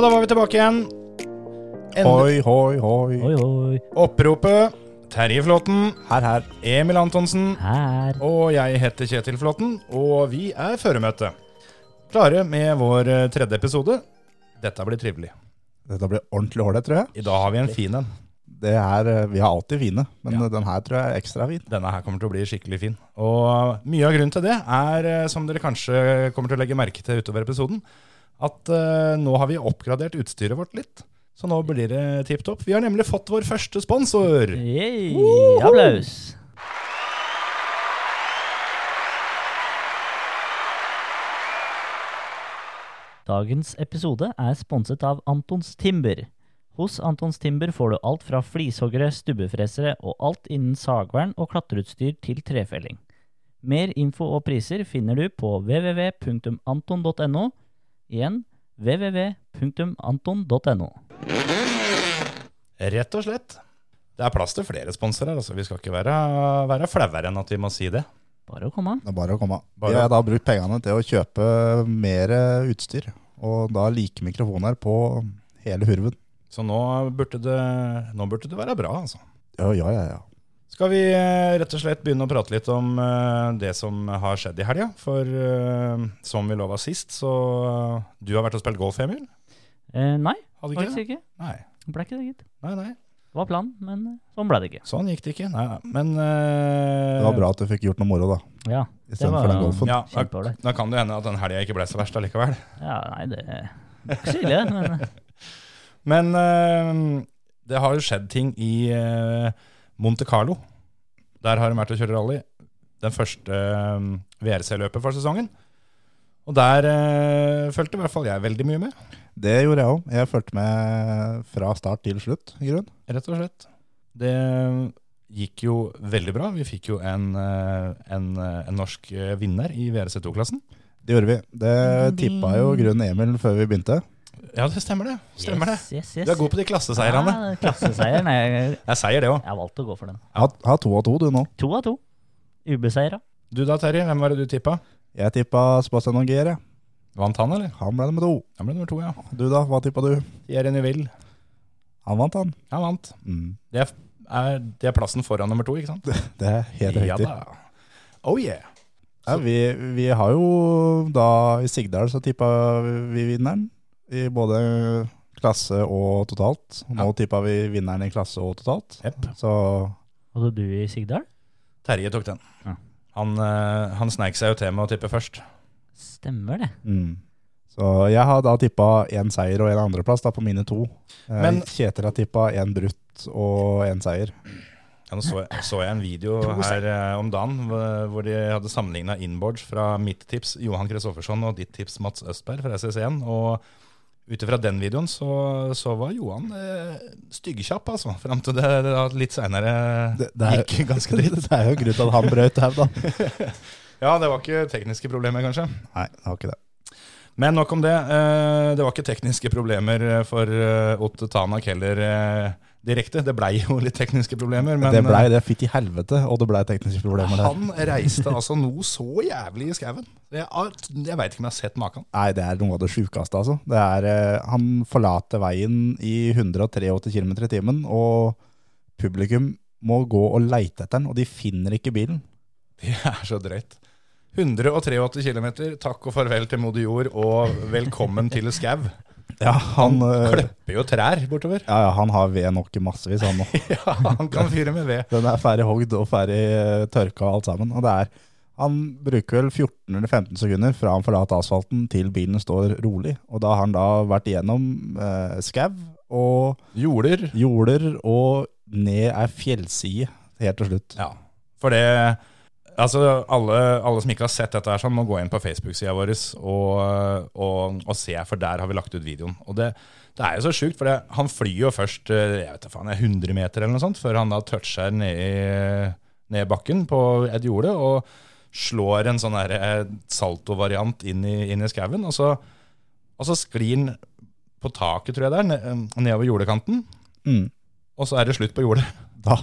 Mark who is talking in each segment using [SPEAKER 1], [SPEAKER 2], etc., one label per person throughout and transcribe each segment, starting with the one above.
[SPEAKER 1] Ja, da var vi tilbake igjen.
[SPEAKER 2] Hoi, hoi, hoi.
[SPEAKER 3] Oi, oi.
[SPEAKER 1] Oppropet. Terje Flåten,
[SPEAKER 2] Her, her.
[SPEAKER 1] Emil Antonsen
[SPEAKER 3] Her.
[SPEAKER 1] og jeg heter Kjetil Flåten, og vi er føremøte. Klare med vår eh, tredje episode. Dette blir trivelig.
[SPEAKER 2] Dette blir ordentlig ålreit, tror jeg.
[SPEAKER 1] I dag har vi en fin en.
[SPEAKER 2] Det er, eh, vi har alltid fine, men
[SPEAKER 1] Ja.
[SPEAKER 2] eh, den her tror jeg er ekstra fin.
[SPEAKER 1] Denne her kommer til å bli skikkelig fin. Og mye av grunnen til det er, som dere kanskje kommer til å legge merke til utover episoden, at uh, nå har vi oppgradert utstyret vårt litt. Så nå blir det tipp topp. Vi har nemlig fått vår første sponsor.
[SPEAKER 3] Yay. Applaus. Dagens episode er sponset av Antons Timber. Hos Antons Timber får du alt fra flishoggere, stubbefresere og alt innen sagvern og klatreutstyr til trefelling. Mer info og priser finner du på www.anton.no. Igjen www.anton.no.
[SPEAKER 1] Rett og slett. Det er plass til flere sponsorer. Altså. Vi skal ikke være, være flauere enn at vi må si det.
[SPEAKER 3] Bare å komme.
[SPEAKER 2] Det er bare å komme.
[SPEAKER 1] Bare-
[SPEAKER 2] Vi har da brukt pengene til å kjøpe mer utstyr, og da like mikrofoner på hele hurven.
[SPEAKER 1] Så nå burde det, nå burde det være bra, altså.
[SPEAKER 2] Ja, ja, ja. ja.
[SPEAKER 1] Skal vi eh, rett og slett begynne å prate litt om eh, det som har skjedd i helga? For eh, som vi lova sist, så Du har vært og spilt golf, Emil?
[SPEAKER 3] Eh, nei,
[SPEAKER 1] Hadde ikke
[SPEAKER 3] faktisk ikke.
[SPEAKER 1] Nei.
[SPEAKER 3] Det ble ikke det, gitt.
[SPEAKER 1] nei, nei.
[SPEAKER 3] Det var planen, men sånn ble det ikke.
[SPEAKER 1] Sånn gikk det ikke. Nei, nei. Men uh,
[SPEAKER 2] Det var bra at du fikk gjort noe moro, da.
[SPEAKER 3] Ja,
[SPEAKER 2] Istedenfor den golfen.
[SPEAKER 1] Ja, da, da kan det hende at den helga ikke ble så verst allikevel.
[SPEAKER 3] ja nei, det er ikke så ille, men eh,
[SPEAKER 1] Men uh, det har jo skjedd ting i uh, Monte Carlo. Der har de vært og kjørt rally. Den første eh, VRC-løpet for sesongen. Og der uh, fulgte i hvert fall jeg veldig mye med,
[SPEAKER 2] Det gjorde jeg òg. Jeg fulgte med fra start til slutt, i grunn.
[SPEAKER 1] rett og slett. Det gikk jo veldig bra. Vi fikk jo en, eh, en, eh, en norsk eh, vinner i VRC2-klassen.
[SPEAKER 2] Det gjorde vi. Det tippa jo grunn Emil før vi begynte.
[SPEAKER 1] Ja, det stemmer det. Stemmer
[SPEAKER 3] yes, yes, yes.
[SPEAKER 1] det. Du er god på de klasseseirene.
[SPEAKER 3] Ja, klasseseieren. Jeg, jeg,
[SPEAKER 1] Det er seier, det òg.
[SPEAKER 3] jeg valgte å gå for den.
[SPEAKER 2] Jeg har to av to, du nå.
[SPEAKER 3] To av to. Ubeseira.
[SPEAKER 1] Du da, Terje. Hvem var det du tippa?
[SPEAKER 2] Jeg tippa Sebastian Ogier, jeg.
[SPEAKER 1] Vant han, eller?
[SPEAKER 2] Han ble nummer to.
[SPEAKER 1] Han ble nummer to, ja.
[SPEAKER 2] Du da, hva tippa du?
[SPEAKER 1] Thierry Neuville.
[SPEAKER 2] Han vant, han.
[SPEAKER 1] Han vant.
[SPEAKER 2] Mm.
[SPEAKER 1] Det er, det er plassen foran nummer to, ikke sant?
[SPEAKER 2] Det er helt
[SPEAKER 1] ja
[SPEAKER 2] riktig.
[SPEAKER 1] da. Oh yeah.
[SPEAKER 2] Ja, vi, vi har jo da i Sigdal så tippa vi vinneren i både klasse og totalt. Nå
[SPEAKER 1] Ja.
[SPEAKER 2] tippa vi vinneren i klasse og totalt.
[SPEAKER 1] Yep.
[SPEAKER 2] Så
[SPEAKER 3] Hadde du i Sigdal?
[SPEAKER 1] Terje tok den.
[SPEAKER 3] Ja.
[SPEAKER 1] Han, eh, han sneik seg jo til med å tippe først.
[SPEAKER 3] Stemmer det.
[SPEAKER 2] mm. Så jeg har da tippa én seier og én andreplass da på mine to. Eh,
[SPEAKER 1] Men-
[SPEAKER 2] Kjetil har tippa én brutt og én seier.
[SPEAKER 1] Ja, nå så, jeg- så jeg en video her eh, om dagen hvor, hvor de hadde sammenligna inboards fra mitt tips Johan Kristoffersson og ditt tips Mats Østberg fra SS1. Og ut ifra den videoen så, så var Johan eh, styggkjapp, altså. Fram til det, det litt seinere
[SPEAKER 2] er,
[SPEAKER 1] gikk ganske dritt.
[SPEAKER 2] det er jo grunnen til at han brøt her, da.
[SPEAKER 1] Ja, det var ikke tekniske problemer, kanskje.
[SPEAKER 2] Nei, det var ikke det.
[SPEAKER 1] Men nok om det. Eh, Det var ikke tekniske problemer for eh, Ott Tanak heller eh, direkte. Det blei jo litt tekniske problemer. Men
[SPEAKER 2] det blei det fytti helvete, og det blei tekniske problemer der.
[SPEAKER 1] han reiste altså noe så jævlig i skauen. Jeg, jeg veit ikke om jeg har sett maken.
[SPEAKER 2] Nei, det er noe av det sjukeste, altså. Det er, eh, han forlater veien i 183 km i timen, og publikum må gå og leite etter den, og de finner ikke bilen.
[SPEAKER 1] Det er så drøyt. 183 km, takk og farvel til moder jord, og velkommen til skau.
[SPEAKER 2] Ja, han, han
[SPEAKER 1] Klipper jo trær bortover.
[SPEAKER 2] ja, ja, han har ved nok i massevis, han nå.
[SPEAKER 1] Ja, han kan fyre med ved.
[SPEAKER 2] Den er ferdig hogd og ferdig eh, tørka og alt sammen. Og det er, han bruker vel 14 eller 15 sekunder fra han forlater asfalten til bilen står rolig. Og da har han da vært igjennom eh, skau og
[SPEAKER 1] Jorder.
[SPEAKER 2] jorder og ned ei fjellside helt til slutt.
[SPEAKER 1] Ja, for det Altså, alle, alle som ikke har sett dette, her, sånn, må gå inn på Facebook-sida vår og, og, og se, for der har vi lagt ut videoen. Og det, det er jo så sjukt, for det, han flyr jo først eh, jeg vet ikke, faen, 100 meter eller noe sånt, før han da toucher ned ned bakken på et jorde og slår en sånn eh, saltovariant inn i, inn i skauen. Og, så- og så sklir han på taket, tror jeg det er, nedover jordekanten.
[SPEAKER 2] Mm.
[SPEAKER 1] Og så er det slutt på jordet.
[SPEAKER 2] Da,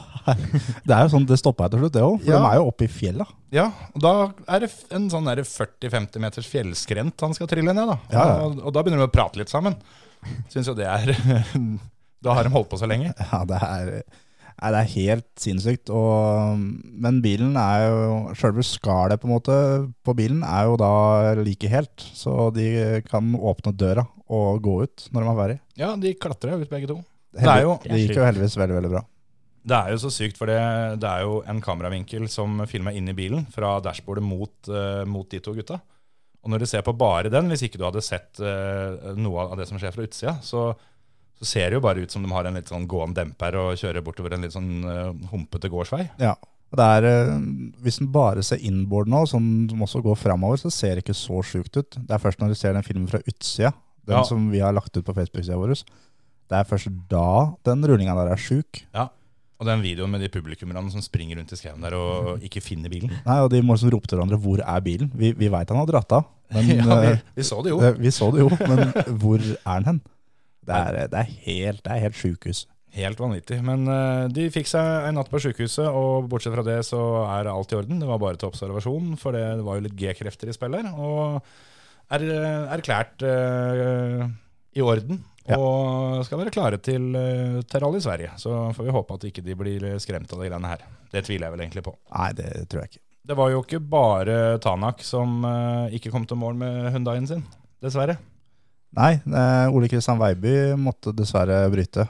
[SPEAKER 2] det er jo sånn, det stoppa til slutt, det òg. For
[SPEAKER 1] Ja.
[SPEAKER 2] de er jo oppe i fjella.
[SPEAKER 1] Ja, og da er det en sånn 40-50 meters fjellskrent han skal trille ned. Da
[SPEAKER 2] Ja, ja.
[SPEAKER 1] Og, og da begynner de å prate litt sammen. Syns jo det er Da har de holdt på så lenge.
[SPEAKER 2] Ja, det er, nei, det er helt sinnssykt. Og, men bilen er jo Sjølve skallet på en måte på bilen er jo da like helt. Så de kan åpne døra og gå ut når de er ferdig.
[SPEAKER 1] Ja, de klatrer ut begge to. Det
[SPEAKER 2] Heldig-
[SPEAKER 1] er jo,
[SPEAKER 2] Det gikk jo heldigvis veldig, veldig bra.
[SPEAKER 1] Det er jo så sykt, for det, det er jo en kameravinkel som filma inn i bilen fra dashbordet mot, uh, mot de to gutta. Og når du ser på bare den, hvis ikke du hadde sett uh, noe av det som skjer fra utsida, så, så ser det jo bare ut som de har en litt sånn gående demper og kjører bortover en litt sånn uh, humpete gårdsvei.
[SPEAKER 2] Ja. Og det er, hvis en bare ser inboard nå, som, som også går framover, så ser det ikke så sjukt ut. Det er først når du ser den filmen fra utsida, den
[SPEAKER 1] Ja.
[SPEAKER 2] som vi har lagt ut på Facebook-sida vår, det er først da den rullinga der er sjuk.
[SPEAKER 1] Ja. Og den videoen med de publikummerne som springer rundt i skauen der og ikke finner bilen.
[SPEAKER 2] Nei, og de må liksom rope til hverandre 'hvor er bilen'? Vi, vi veit han har dratt av, men
[SPEAKER 1] ja, vi,
[SPEAKER 2] eh,
[SPEAKER 1] vi så det jo.
[SPEAKER 2] vi så det jo. Men hvor er han hen? Det er, det er helt, det er helt sjukehus.
[SPEAKER 1] Helt vanvittig. Men eh, de fikk seg en natt på sykehuset, og bortsett fra det så er alt i orden. Det var bare til observasjon, for det var jo litt G-krefter i spill her. Og er eh, erklært eh, i orden. Og skal være klare til, uh, til rally i Sverige. Så får vi håpe at ikke de blir skremt av de greiene her. Det tviler jeg vel egentlig på.
[SPEAKER 2] Nei, det tror jeg ikke.
[SPEAKER 1] Det var jo ikke bare Tanak som eh, ikke kom til mål med Hundaien sin, dessverre.
[SPEAKER 2] Nei, eh, Ole Kristian Veiby måtte dessverre bryte.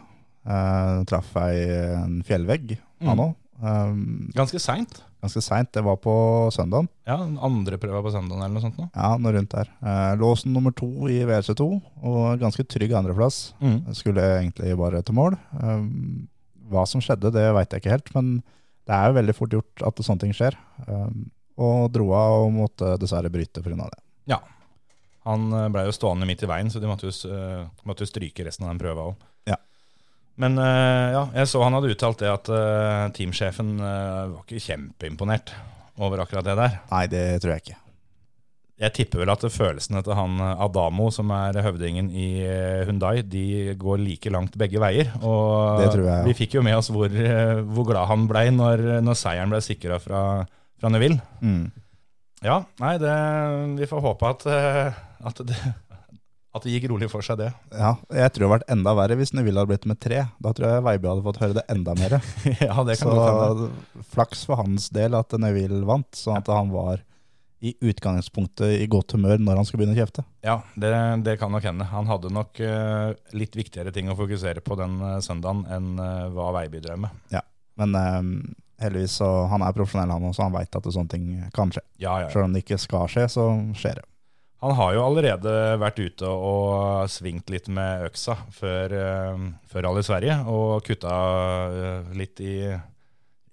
[SPEAKER 2] Uh, traff ei en fjellvegg,
[SPEAKER 1] Mm.
[SPEAKER 2] han òg. Um,
[SPEAKER 1] Ganske seint.
[SPEAKER 2] Ganske seint. Det var på søndagen.
[SPEAKER 1] Ja, den andre prøva på søndagen eller noe sånt. Nå.
[SPEAKER 2] Ja, noe rundt der. Eh, låsen nummer to i WRC2, og ganske trygg andreplass.
[SPEAKER 1] Mm.
[SPEAKER 2] Skulle egentlig bare til mål. Um, hva som skjedde, det veit jeg ikke helt, men det er jo veldig fort gjort at sånne ting skjer. Um, og dro av og måtte dessverre bryte pga. det.
[SPEAKER 1] Ja. Han blei ble jo stående midt i veien, så de måtte jo, eh, måtte jo stryke resten av den prøva òg.
[SPEAKER 2] Ja.
[SPEAKER 1] Men eh, ja, jeg så han hadde uttalt det at eh, teamsjefen eh, var ikke kjempeimponert over akkurat det der.
[SPEAKER 2] Nei, det tror jeg ikke.
[SPEAKER 1] Jeg tipper vel at følelsene til han Adamo, som er høvdingen i Hundai, Hyundai, de går like langt begge veier. Og
[SPEAKER 2] Det tror jeg, ja.
[SPEAKER 1] vi fikk jo med oss hvor, hvor glad han blei når, når seieren ble sikra fra, fra Neville.
[SPEAKER 2] Mm.
[SPEAKER 1] Ja, nei, det, vi får håpe at, at, det, at det gikk rolig for seg, det.
[SPEAKER 2] Ja, jeg tror det hadde vært enda verre hvis Neville hadde blitt med tre. Da tror jeg Veiby hadde fått høre det enda mer.
[SPEAKER 1] ja, det kan
[SPEAKER 2] Så flaks for hans del at Neville vant, sånn at han var i utgangspunktet i godt humør når han skulle begynne å kjefte.
[SPEAKER 1] Ja, det, det kan nok hende. Han hadde nok uh, litt viktigere ting å fokusere på den uh, søndagen enn uh, hva Veiby drev med.
[SPEAKER 2] Men eh, heldigvis så han er profesjonell han også, han veit at sånne ting kan skje.
[SPEAKER 1] Ja, ja, ja.
[SPEAKER 2] Selv om det ikke skal skje, så skjer det.
[SPEAKER 1] Han har jo allerede vært ute og svingt litt med øksa før, eh, før Rally Sverige, og kutta eh, litt i,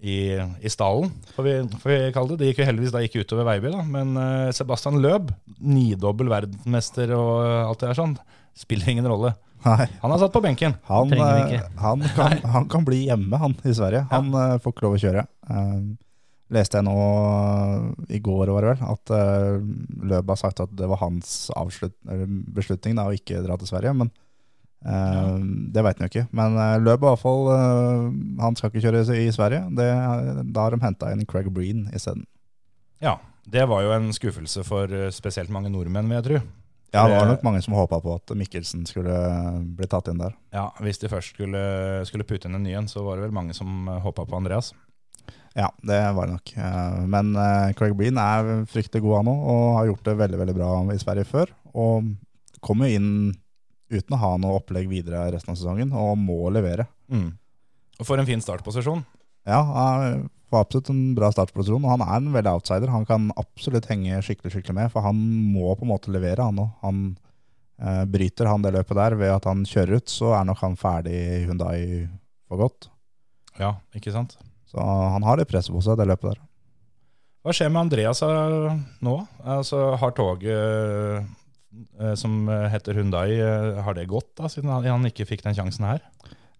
[SPEAKER 1] i, i stallen, får vi, får vi kalle det. Det gikk jo heldigvis da ikke utover Veiby, da. Men eh, Sebastian Løb, nidobbel verdensmester og alt det der sånn, spiller ingen rolle.
[SPEAKER 2] Nei,
[SPEAKER 1] Han er satt på benken.
[SPEAKER 2] han, han, kan, han kan bli hjemme, han i Sverige. Han ja. får ikke lov å kjøre. Eh, leste jeg nå i går, var det vel, at uh, Løb har sagt at det var hans beslutning da, å ikke dra til Sverige. Men eh, det veit han jo ikke. Men uh, Løb i hvert fall, uh, han skal ikke kjøre i Sverige. Det, da har de henta inn Craig Breen isteden.
[SPEAKER 1] Ja, det var jo en skuffelse for spesielt mange nordmenn, vil jeg tro.
[SPEAKER 2] Ja, det var nok mange som håpa på at Mikkelsen skulle bli tatt inn der.
[SPEAKER 1] Ja, Hvis de først skulle, skulle putte inn en ny en, så var det vel mange som håpa på Andreas.
[SPEAKER 2] Ja, det var det nok. Eh, Men eh, Craig Breen er fryktelig god han òg, og har gjort det veldig veldig bra i Sverige før. Og kommer jo inn uten å ha noe opplegg videre resten av sesongen, og må levere.
[SPEAKER 1] Mm. Og for en fin startposisjon.
[SPEAKER 2] Ja, han får absolutt en bra startposisjon, og han er en veldig outsider. Han kan absolutt henge skikkelig skikkelig med, for han må på en måte levere, han òg. Han eh, bryter han det løpet der ved at han kjører ut, så er nok han ferdig i Hyundai for godt.
[SPEAKER 1] Ja, ikke sant?
[SPEAKER 2] Så han har litt press på seg, det løpet der.
[SPEAKER 1] Hva skjer med Andreas eh, nå? Altså, har toget eh, som heter Hundai, eh, har det gått da, siden han ikke fikk den sjansen her?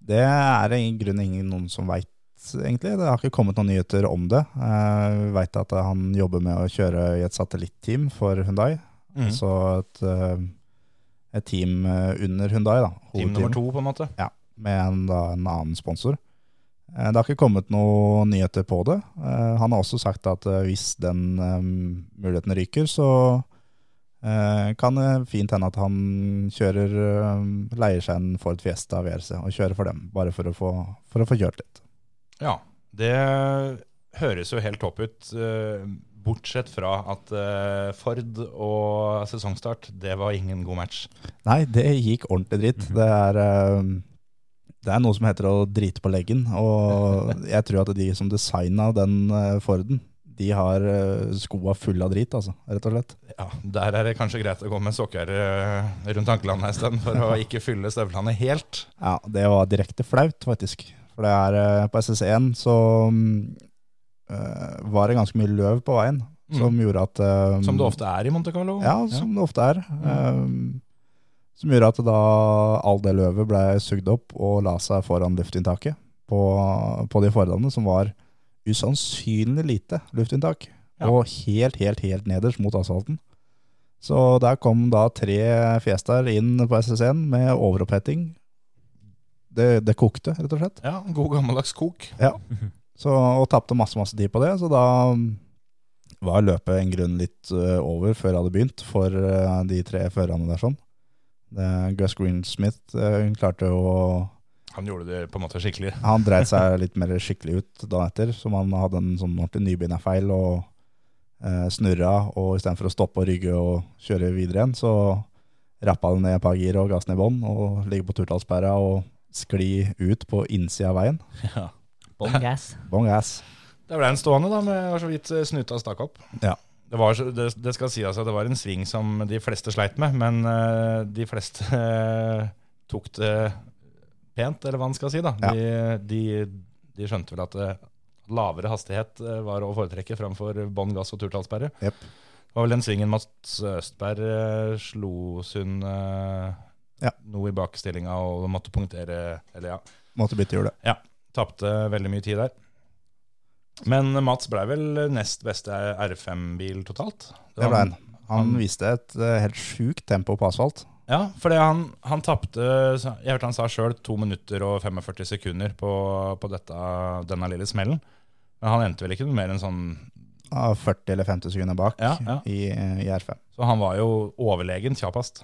[SPEAKER 2] Det er i grunnen ingen noen som veit, egentlig. Det har ikke kommet noen nyheter om det. Vi veit at han jobber med å kjøre i et satellitteam for Hundai.
[SPEAKER 1] Mm.
[SPEAKER 2] Så et, et team under Hundai, da.
[SPEAKER 1] Team nummer to, på en måte.
[SPEAKER 2] Ja, med en, da, en annen sponsor. Eh, Det har ikke kommet noen nyheter på det. Eh, Han har også sagt at eh, hvis den muligheten ryker, så kan det fint hende at han kjører, leier seg en Ford Fiesta VRC og kjører for dem, bare for å få, for å få kjørt litt.
[SPEAKER 1] Ja, det høres jo helt topp ut. Bortsett fra at Ford og sesongstart, det var ingen god match.
[SPEAKER 2] Nei, det gikk ordentlig dritt. Det er, det er noe som heter å drite på leggen, og jeg tror at de som designa den eh, Forden, de har eh, skoa fulle av drit, altså, rett og slett.
[SPEAKER 1] Ja, Der er det kanskje greit å gå med sokker eh, rundt anklene en stund for å ikke fylle støvlene helt.
[SPEAKER 2] Ja, det var direkte flaut, faktisk. For det er på SS1 så mm, eh, var det ganske mye løv på veien, som gjorde at eh,
[SPEAKER 1] Som det ofte er i Monte Carlo.
[SPEAKER 2] Ja, som det ofte er. Eh, som gjorde at da all det løvet ble sugd opp og la seg foran luftinntaket på, på de forholdene, som var usannsynlig lite luftinntak.
[SPEAKER 1] Ja.
[SPEAKER 2] Og helt, helt, helt nederst mot asfalten. Så der kom da tre Fiestaer inn på SS1 med overoppheting. Det, det kokte, rett og slett.
[SPEAKER 1] Ja, God gammeldags kok.
[SPEAKER 2] Ja. Så, og tapte masse, masse tid på det, så da var løpet en grunn litt eh, over før det hadde begynt for eh, de tre førerne der sånn. Det, Gus Greensmith eh, klarte å
[SPEAKER 1] Han gjorde det på en måte skikkelig.
[SPEAKER 2] Han dreit seg litt mer skikkelig ut da etter, som han hadde en sånn ordentlig nybegynnerfeil og eh, snurra, og istedenfor å stoppe og rygge og kjøre videre igjen, så rappa han ned et par gir og gassen i bånn og ligger på turtallsperra og skli ut på innsida av veien.
[SPEAKER 1] Ja.
[SPEAKER 3] Bong gass.
[SPEAKER 2] Bong ass.
[SPEAKER 1] Det ble en stående, da, med så vidt eh, snuta stakk opp.
[SPEAKER 2] Ja.
[SPEAKER 1] Det, var, det, det skal si at det var en sving som de fleste sleit med, men uh, de fleste uh, tok det pent, eller hva man skal si. da.
[SPEAKER 2] Ja.
[SPEAKER 1] De, de, de skjønte vel at uh, lavere hastighet var å foretrekke framfor bånn gass og turtallsperre.
[SPEAKER 2] Yep.
[SPEAKER 1] Det var vel den svingen Mats Østberg slo Sund
[SPEAKER 2] Ja.
[SPEAKER 1] noe i bakstillinga og måtte punktere Eller ja,
[SPEAKER 2] Måtte bytte hjulet. Ja.
[SPEAKER 1] tapte veldig mye tid der. Men Mats ble vel nest beste R5-bil totalt?
[SPEAKER 2] Det ble han. Han viste et eh, helt sjukt tempo på asfalt.
[SPEAKER 1] Ja, for han, han tapte Jeg hørte han sa sjøl to minutter og 45 sekunder på, på dette, denne lille smellen. Men han endte vel ikke noe mer enn sånn
[SPEAKER 2] 40 eller 50 sekunder bak
[SPEAKER 1] Ja, ja.
[SPEAKER 2] I, i R5.
[SPEAKER 1] Så han var jo overlegen kjappest.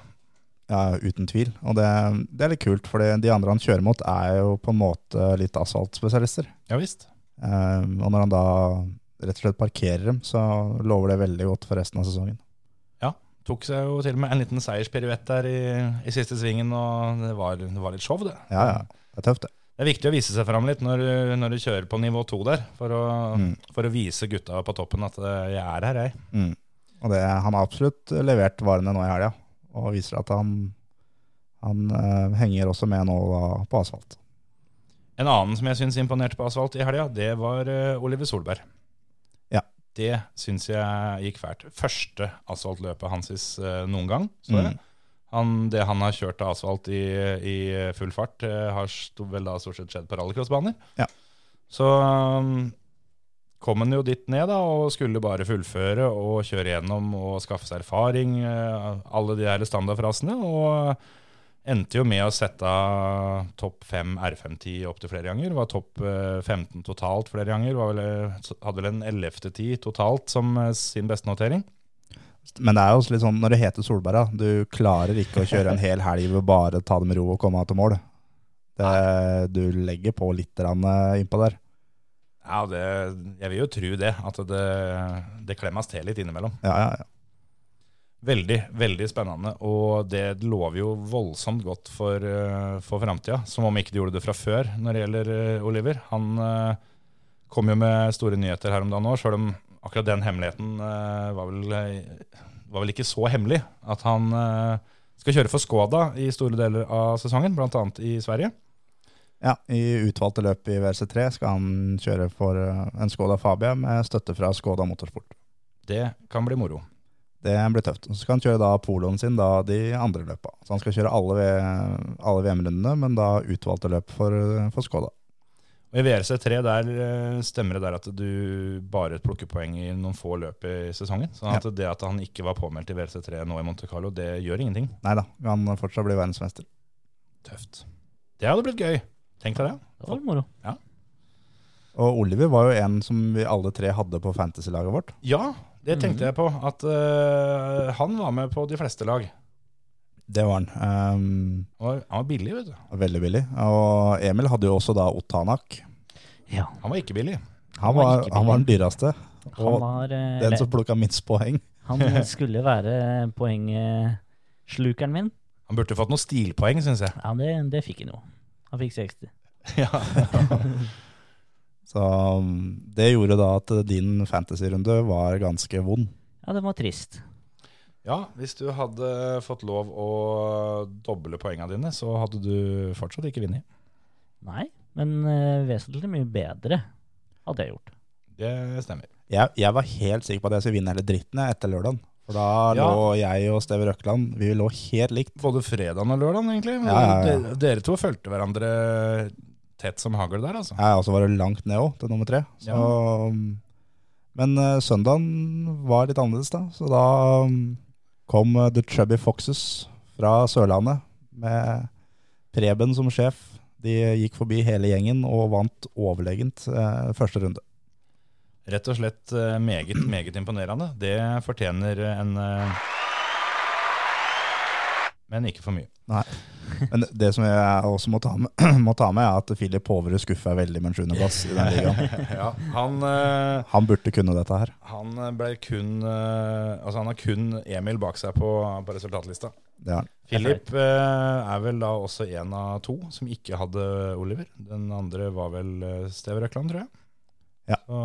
[SPEAKER 2] Ja, uten tvil. Og det, det er litt kult, for de andre han kjører mot, er jo på en måte litt asfaltspesialister.
[SPEAKER 1] Ja visst.
[SPEAKER 2] Eh, og når han da rett og slett parkerer dem, så lover det veldig godt for resten av sesongen.
[SPEAKER 1] Ja, Tok seg jo til og med en liten seierspiruett der i, i siste svingen, og det var, det var litt show, det.
[SPEAKER 2] Ja, ja. Det er tøft, det.
[SPEAKER 1] Det er viktig å vise seg fram litt når, når du kjører på nivå to der, for å,
[SPEAKER 2] Mm.
[SPEAKER 1] for å vise gutta på toppen at eh, jeg er her, jeg.
[SPEAKER 2] Mm. Og det, han har absolutt levert varene nå i helga, og viser at han, han eh, henger også med nå da, på asfalt.
[SPEAKER 1] En annen som jeg syns imponerte på asfalt i helga, det var eh, Oliver Solberg.
[SPEAKER 2] Ja.
[SPEAKER 1] Det syns jeg gikk fælt. Første asfaltløpet hans uh, noen gang. Så.
[SPEAKER 2] Mm.
[SPEAKER 1] Han, det han har kjørt av asfalt i, i full fart, eh, har vel da stort sett skjedd på rallycrossbaner.
[SPEAKER 2] Ja.
[SPEAKER 1] Så um, kom han jo dit ned da, og skulle bare fullføre og kjøre gjennom og skaffe seg erfaring. eh, alle de her standardfrasene. Og endte jo med å sette topp 5 R5-10 opp til flere ganger. Var topp eh, 15 totalt flere ganger. Var vel, eh, hadde vel en 11. tid totalt som eh, sin beste notering.
[SPEAKER 2] Men det er jo også litt sånn, når det heter Solberg, du klarer ikke å kjøre en hel helg ved bare ta det med ro og komme av til mål. Det, du legger på litt eh, innpå der.
[SPEAKER 1] Ja, det, jeg vil jo tro det. At det, det klemmes til litt innimellom.
[SPEAKER 2] Ja, ja, ja.
[SPEAKER 1] Veldig, veldig spennende. Og det lover jo voldsomt godt for, uh, for framtida. Som om ikke de gjorde det fra før når det gjelder eh, Oliver. Han eh, kom jo med store nyheter her om dagen òg, sjøl om akkurat den hemmeligheten eh, var, vel, eh, var vel ikke så hemmelig. At han eh, skal kjøre for Skoda i store deler av sesongen, bl.a. i Sverige.
[SPEAKER 2] Ja, I utvalgte løp i WRC3 skal han kjøre for eh, en Skoda Fabia med støtte fra Skoda Motorsport.
[SPEAKER 1] Det kan bli moro.
[SPEAKER 2] Det blir tøft. Så skal han kjøre da poloen sin da de andre løpa. Så han skal kjøre alle, alle VM-rundene, men da utvalgte løp for, for Skoda.
[SPEAKER 1] Og I VRC3 der eh, stemmer det der at du bare plukker poeng i noen få løp i sesongen. Så at det at han ikke var påmeldt i VRC3 nå i Monte Carlo, det gjør ingenting.
[SPEAKER 2] Nei da, han fortsatt blir verdensmester.
[SPEAKER 1] Tøft. Det hadde blitt gøy. Tenk deg det.
[SPEAKER 3] Det var moro.
[SPEAKER 2] Og Oliver var jo en som vi alle tre hadde på fantasy-laget vårt.
[SPEAKER 1] Ja, det tenkte jeg på. At uh, han var med på de fleste lag.
[SPEAKER 2] Det var han. Um,
[SPEAKER 1] Han var, han var billig, vet du.
[SPEAKER 2] veldig billig. Og Emil hadde jo også da Otanak.
[SPEAKER 3] Ja,
[SPEAKER 1] Han var ikke billig.
[SPEAKER 2] Han
[SPEAKER 3] Han var
[SPEAKER 2] var,
[SPEAKER 3] ikke
[SPEAKER 2] han var den dyreste.
[SPEAKER 3] han
[SPEAKER 2] Og
[SPEAKER 3] var uh,
[SPEAKER 2] den som plukka minst poeng.
[SPEAKER 3] Han skulle være poengslukeren min.
[SPEAKER 1] Han burde fått noen stilpoeng, syns jeg.
[SPEAKER 3] Ja, det, det fikk han jo. Han fikk 60.
[SPEAKER 1] Ja.
[SPEAKER 2] Så um, det gjorde da at din fantasy-runde var ganske vond.
[SPEAKER 3] Ja, det var trist.
[SPEAKER 1] ja, hvis du hadde fått lov å doble poengene dine, så hadde du fortsatt ikke vunnet.
[SPEAKER 3] Nei, men eh, vesentlig mye bedre hadde jeg gjort.
[SPEAKER 1] Det stemmer.
[SPEAKER 2] Jeg, jeg var helt sikker på at jeg skulle vinne hele dritten etter lørdagen. For da
[SPEAKER 1] Ja.
[SPEAKER 2] lå jeg og Steve Røkland Vi lå helt likt.
[SPEAKER 1] Både fredagen og lørdagen, egentlig.
[SPEAKER 2] Ja, ja, ja.
[SPEAKER 1] Dere, dere to fulgte hverandre tett som hagl der, altså.
[SPEAKER 2] Ja, og så var det langt ned òg, til nummer tre. Så, ja. Men uh, søndagen var litt annerledes, da. Så da um, kom uh, The Chubby Foxes fra Sørlandet med Preben som sjef. De gikk forbi hele gjengen og vant overlegent uh, første runde.
[SPEAKER 1] Rett og slett meget, meget imponerende. Det fortjener en Men ikke for mye.
[SPEAKER 2] Nei. Men det som jeg også må ta med, må ta med er at Filip Håverud skuffer veldig med en sjuendeplass i den ligaen.
[SPEAKER 1] Ja, han, uh,
[SPEAKER 2] Han burde kunne dette her.
[SPEAKER 1] han ble kun uh, Altså, han har kun Emil bak seg på, på resultatlista.
[SPEAKER 2] Det.
[SPEAKER 1] Philip eh, er vel da også en av to som ikke hadde Oliver. Den andre var vel eh, Steve Røkland, tror jeg.
[SPEAKER 2] Ja.
[SPEAKER 1] Så,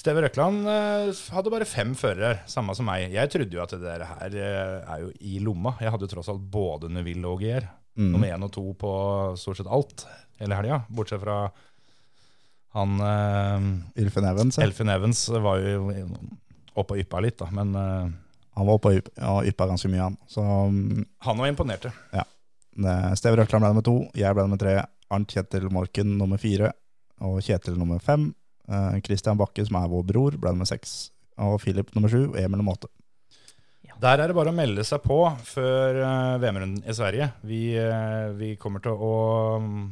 [SPEAKER 1] Steve Røkland eh, hadde bare fem førere, samme som meg. Jeg trodde jo at det der her eh, er jo i lomma. Jeg hadde jo tross alt både Neville og Gier.
[SPEAKER 2] Mm.
[SPEAKER 1] Nummer én og to på stort sett alt hele helga. Bortsett fra han eh,
[SPEAKER 2] Ylfen Evans. ja.
[SPEAKER 1] Elfin Evans var jo oppe og yppa litt, da. Men
[SPEAKER 2] Han var oppe og yp- yppa ganske mye, han. Så um,
[SPEAKER 1] han var imponerte.
[SPEAKER 2] Ja. Steve Røkland ble nummer to, jeg ble nummer tre, Arnt Kjetil Morken nummer fire, og Kjetil nummer fem. Eh, Christian Bakke, som er vår bror, ble nummer seks, og Philip nummer sju, og Emil nummer åtte.
[SPEAKER 1] Der er det bare å melde seg på før eh, VM-runden i Sverige. Vi, eh, vi kommer til å mm,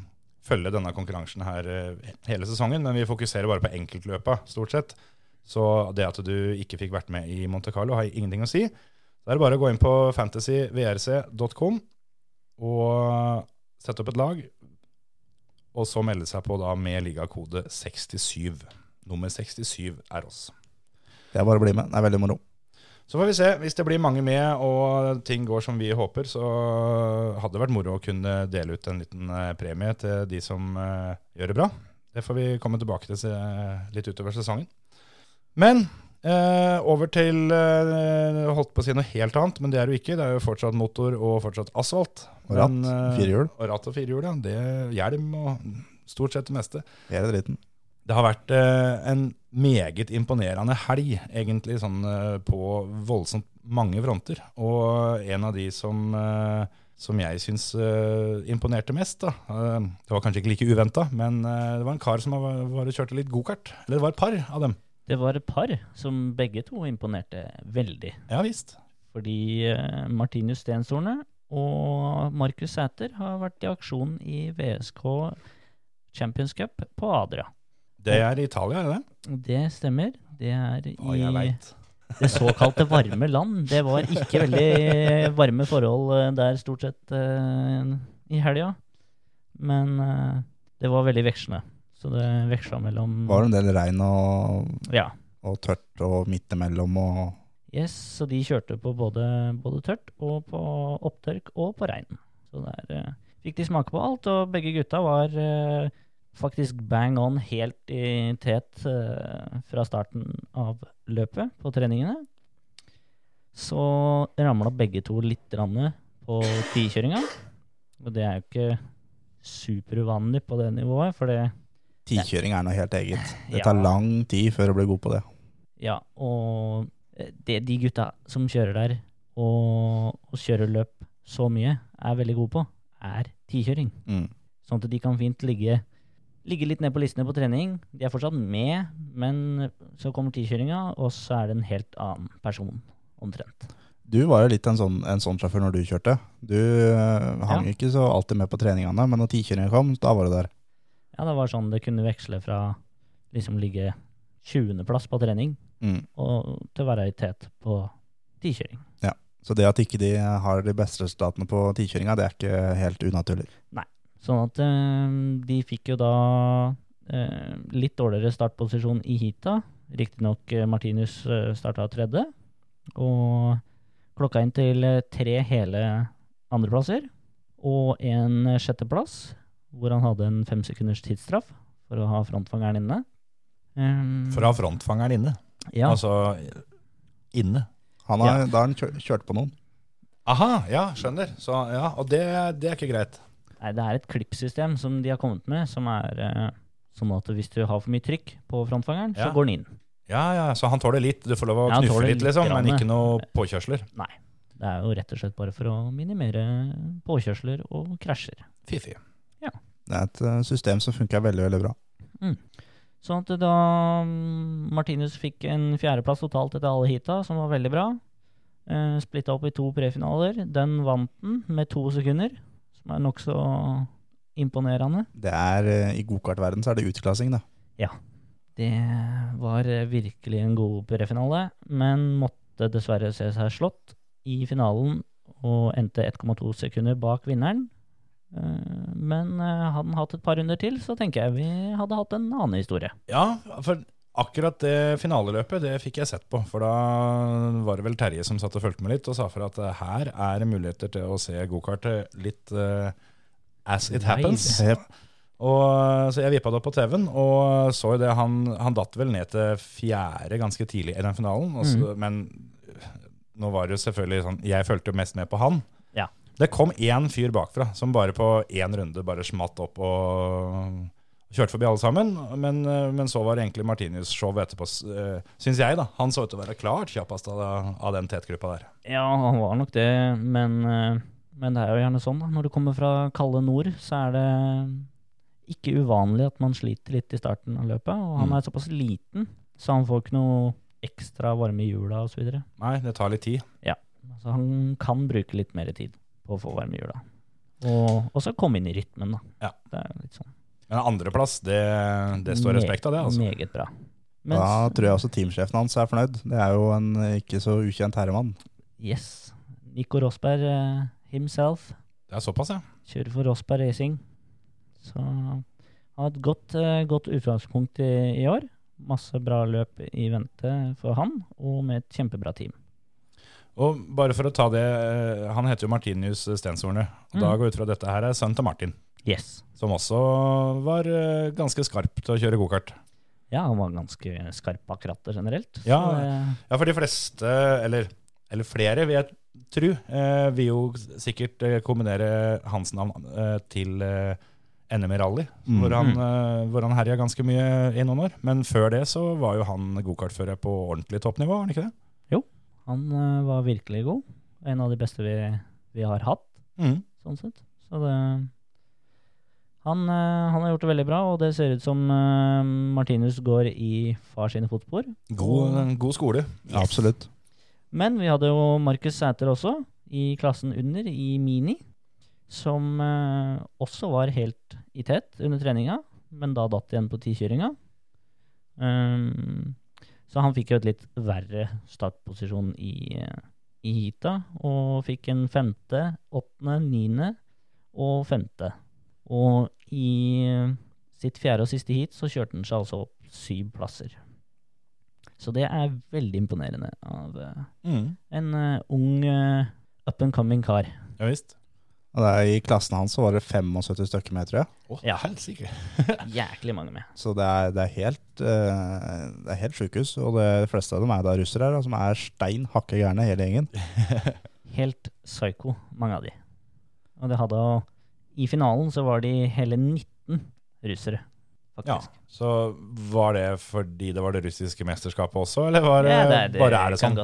[SPEAKER 1] følge denne konkurransen her eh, hele sesongen, men vi fokuserer bare på enkeltløpa, stort sett. Så det at du ikke fikk vært med i Monte Carlo, har ingenting å si. Da er det bare å gå inn på fantasyvrc.com og sette opp et lag, og så melde seg på da med ligakode 67. Nummer 67 er oss.
[SPEAKER 2] Det er bare å bli med, det er veldig moro.
[SPEAKER 1] Så får vi se. Hvis det blir mange med og ting går som vi håper, så hadde det vært moro å kunne dele ut en liten eh, premie til de som eh, gjør det bra. Det får vi komme tilbake til litt utover sesongen. Men eh, over til eh, holdt på å si noe helt annet, men det er jo ikke. Det er jo fortsatt motor og fortsatt asfalt.
[SPEAKER 2] Og ratt,
[SPEAKER 1] Men, eh,
[SPEAKER 2] firehjul.
[SPEAKER 1] Og ratt og firehjul, ja. Det, hjelm og stort sett det meste.
[SPEAKER 2] Hele dritten.
[SPEAKER 1] Det har vært eh, en meget imponerende helg, egentlig, sånn eh, på voldsomt mange fronter. Og en av de som, eh, som jeg syns imponerte mest, da, det var kanskje ikke like uventa, men det var en kar som var, var og kjørte litt gokart. Eller det var et par av dem.
[SPEAKER 3] Det var et par som begge to imponerte veldig.
[SPEAKER 1] Ja visst.
[SPEAKER 3] Fordi eh, Martinus Stenshorne og Markus Sæter har vært i aksjon i VSK Champions Cup på Adria.
[SPEAKER 1] Det er i Italia, er det det?
[SPEAKER 3] Det stemmer. Det er i det såkalte varme land. Det var ikke veldig varme forhold eh, der stort sett uh, i helga. Men uh, det var veldig vekslende. Så det veksla mellom
[SPEAKER 2] Var det en del regn og,
[SPEAKER 3] Ja.
[SPEAKER 2] og tørt og midt imellom og
[SPEAKER 3] Yes, så de kjørte på både, både tørt og på opptørk og på regn. Så der eh, fikk de smake på alt, og begge gutta var eh, faktisk bang on helt i tet eh, fra starten av løpet på treningene. Så ramla begge to litt på tikjøringa. Og det er jo ikke superuvanlig på det nivået, for det
[SPEAKER 2] Tikjøring er noe helt eget. Det
[SPEAKER 3] Ja.
[SPEAKER 2] tar lang tid før du blir god på det.
[SPEAKER 3] Ja, og eh, det de gutta som kjører der, og, og kjører løp så mye, er veldig gode på, er tikjøring.
[SPEAKER 2] Mm.
[SPEAKER 3] Sånn at de kan fint ligge, ligge litt ned på listene på trening. De er fortsatt med, men så kommer tikjøringa, og så er det en helt annen person, omtrent.
[SPEAKER 2] Du var jo litt en sånn, en sånn sjåfør når du kjørte. Du øh, hang
[SPEAKER 3] Ja.
[SPEAKER 2] ikke så alltid med på treningene, men når tikjøringa kom, da var du der.
[SPEAKER 3] Ja, det var sånn det kunne veksle fra liksom ligge 20.-plass på trening,
[SPEAKER 2] Mm.
[SPEAKER 3] og til å være i tet på tikjøring.
[SPEAKER 2] Så det at ikke de har de beste resultatene på tikjøringa, det er ikke helt unaturlig. Nei.
[SPEAKER 3] Sånn at øh, de fikk jo da øh, litt dårligere startposisjon i heata. Riktignok uh, Martinus uh, starta tredje, og klokka inn til tre hele andreplasser og en sjetteplass, hvor han hadde en fem sekunders tidsstraff for å ha frontfangeren inne. Um,
[SPEAKER 1] For å ha frontfangeren inne.
[SPEAKER 3] ja,
[SPEAKER 1] Altså inne.
[SPEAKER 2] Han har, Da har han kjørt, kjørt på noen.
[SPEAKER 1] Aha, ja, skjønner. Så, ja, og det, det er ikke greit.
[SPEAKER 3] Nei, det er et klippsystem som de har kommet med, som er uh, sånn at hvis du har for mye trykk på frontfangeren,
[SPEAKER 1] Ja.
[SPEAKER 3] så går den inn.
[SPEAKER 1] Ja, ja, så han tåler litt. Du får lov å
[SPEAKER 3] Ja,
[SPEAKER 1] knuffe litt, liksom, men ikke noe påkjørsler. Nei.
[SPEAKER 3] Det er jo rett og slett bare for å minimere påkjørsler og krasjer.
[SPEAKER 1] Fy-fy.
[SPEAKER 2] Det er et øh, system som funker veldig, veldig bra.
[SPEAKER 3] Sånn at da mm, Martinus fikk en fjerdeplass totalt etter alle heata, som var veldig bra. Eh, Splitta opp i to prefinaler. Den vant den med to sekunder, som er nokså imponerende.
[SPEAKER 2] Det er, øh, I gokartverden så er det utklassing, da. Ja.
[SPEAKER 3] Det var eh, virkelig en god prefinale, men måtte dessverre se seg slått i finalen og endte 1,2 sekunder bak vinneren. Eh, Men eh, hadde han hatt et par runder til, så tenker jeg vi hadde hatt en annen historie.
[SPEAKER 1] Ja, for akkurat det finaleløpet, det fikk jeg sett på. For da var det vel Terje som satt og fulgte med litt, og sa for at eh, her er det muligheter til å se gokartet litt uh, as it happens.
[SPEAKER 2] Jep.
[SPEAKER 1] Og, så jeg vippa det opp på TV-en, og så jo det. Han, han datt vel ned til fjerde ganske tidlig i den finalen. Også, mm. Men nå var det jo selvfølgelig sånn Jeg fulgte jo mest med på han.
[SPEAKER 3] Ja.
[SPEAKER 1] Det kom én fyr bakfra som bare på én runde bare smatt opp og kjørte forbi alle sammen. Men, eh, men så var det egentlig Martinius show etterpå, uh, syns jeg. da. Han så ut til å være klart kjappest av, av den tetgruppa der.
[SPEAKER 3] Ja, han var nok det, men, eh, men det er jo gjerne sånn. da. Når du kommer fra kalde nord, så er det ikke uvanlig at man sliter litt i starten av løpet. Og han
[SPEAKER 1] Mm.
[SPEAKER 3] er såpass liten, så han får ikke noe ekstra varme i hjula osv.
[SPEAKER 1] Nei, det tar litt tid.
[SPEAKER 3] Så han kan bruke litt mer tid på å få varme hjula. Og og så komme inn i rytmen, da.
[SPEAKER 1] Ja.
[SPEAKER 3] Det er litt sånn
[SPEAKER 1] Men andreplass, det, det står respekt av det. altså.
[SPEAKER 3] Meget bra. Mens,
[SPEAKER 2] Da tror jeg også teamsjefen hans er fornøyd. Det er jo en ikke så ukjent herremann.
[SPEAKER 3] Yes. Nico Rosberg uh, himself
[SPEAKER 1] Det er såpass, ja.
[SPEAKER 3] kjører for Rosberg Racing. Så han har et godt, uh, godt utgangspunkt i, i år. Masse bra løp i vente for han, og med et kjempebra team.
[SPEAKER 1] Og bare for å ta det, eh, Han heter jo Martinius Stenshorne. Og Da
[SPEAKER 3] Mm.
[SPEAKER 1] går jeg ut fra dette her er sønnen til Martin,
[SPEAKER 3] Yes.
[SPEAKER 1] som også var eh, ganske skarp til å kjøre gokart.
[SPEAKER 3] Ja, han var ganske skarp bak rattet generelt.
[SPEAKER 1] Ja,
[SPEAKER 3] eh,
[SPEAKER 1] Ja, for de fleste, eller, eller flere vil jeg tro, eh, vil jo sikkert eh, kombinere hans navn eh, til eh, NM i rally,
[SPEAKER 2] Mm.
[SPEAKER 1] hvor han, eh, hvor han herja ganske mye i noen år. Men før det så var jo han gokartfører på ordentlig toppnivå, var han ikke det?
[SPEAKER 3] Han uh, var virkelig god. En av de beste vi, vi har hatt,
[SPEAKER 1] Mm.
[SPEAKER 3] sånn sett. Så det han, uh, han har gjort det veldig bra, og det ser ut som uh, Martinus går i far sine fotspor.
[SPEAKER 1] God, god skole.
[SPEAKER 2] Ja, absolutt.
[SPEAKER 3] Men vi hadde jo Markus Sæter også, i klassen under, i mini, som også var helt i tett under treninga, men da datt igjen på tikjøringa. Um, så han fikk jo et litt verre startposisjon i, i heata, og fikk en femte, åttende, niende og femte. Og i sitt fjerde og siste heat så kjørte han seg altså opp syv plasser. Så det er veldig imponerende av eh,
[SPEAKER 1] Mm.
[SPEAKER 3] en uh, ung uh, up and coming kar.
[SPEAKER 1] Ja visst.
[SPEAKER 2] Og det er, I klassen hans så var det 75 stykker med, tror jeg.
[SPEAKER 1] Oh,
[SPEAKER 3] Ja.
[SPEAKER 1] helsike.
[SPEAKER 3] Jæklig mange med.
[SPEAKER 2] Så det er, det er helt uh, Det er helt sjukehus. Og det fleste av dem er da russere, her, som er stein hakke gærne, hele gjengen.
[SPEAKER 3] Helt psycho, mange av de. Og det hadde å I finalen så var de hele 19 russere, Faktisk. Ja.
[SPEAKER 1] Så var det fordi det var det russiske mesterskapet også, eller var det,
[SPEAKER 3] Ja, det, er- det
[SPEAKER 1] bare er det sånn?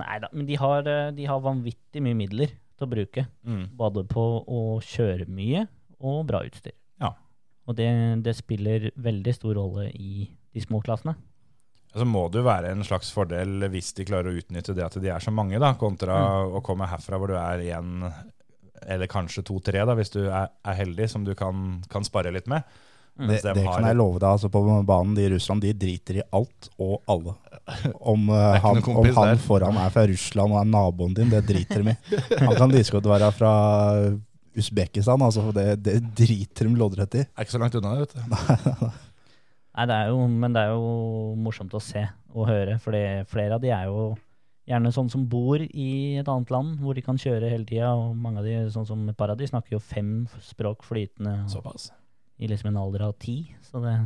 [SPEAKER 3] Nei da, men de har, eh, de har vanvittig mye midler til å bruke.
[SPEAKER 1] Mm.
[SPEAKER 3] Både på å kjøre mye og bra utstyr.
[SPEAKER 1] Ja.
[SPEAKER 3] Og det, det spiller veldig stor rolle i de små klassene.
[SPEAKER 1] Så må det jo være en slags fordel hvis de klarer å utnytte det at de er så mange, da, kontra
[SPEAKER 3] Mm.
[SPEAKER 1] å komme herfra hvor du er én eller kanskje to-tre, hvis du er, er heldig, som du kan, kan spare litt med.
[SPEAKER 3] Mm.
[SPEAKER 2] Det,
[SPEAKER 1] Mens de
[SPEAKER 2] det kan jeg love deg. altså På banen, de i Russland de driter i alt og alle. Om,
[SPEAKER 1] uh,
[SPEAKER 2] han, om han foran er fra Russland og er naboen din, det driter de i. Han kan like godt være fra Usbekistan, altså det, det driter de loddrett i.
[SPEAKER 1] Er ikke så langt unna det, vet du.
[SPEAKER 3] Nei, det er jo, men det er jo morsomt å se og høre, for flere av de er jo gjerne sånn som bor i et annet land, hvor de kan kjøre hele tida. Og mange av de, sånn som et par av de, snakker jo fem språk flytende
[SPEAKER 1] Såpass.
[SPEAKER 3] I liksom en alder av ti. Så det,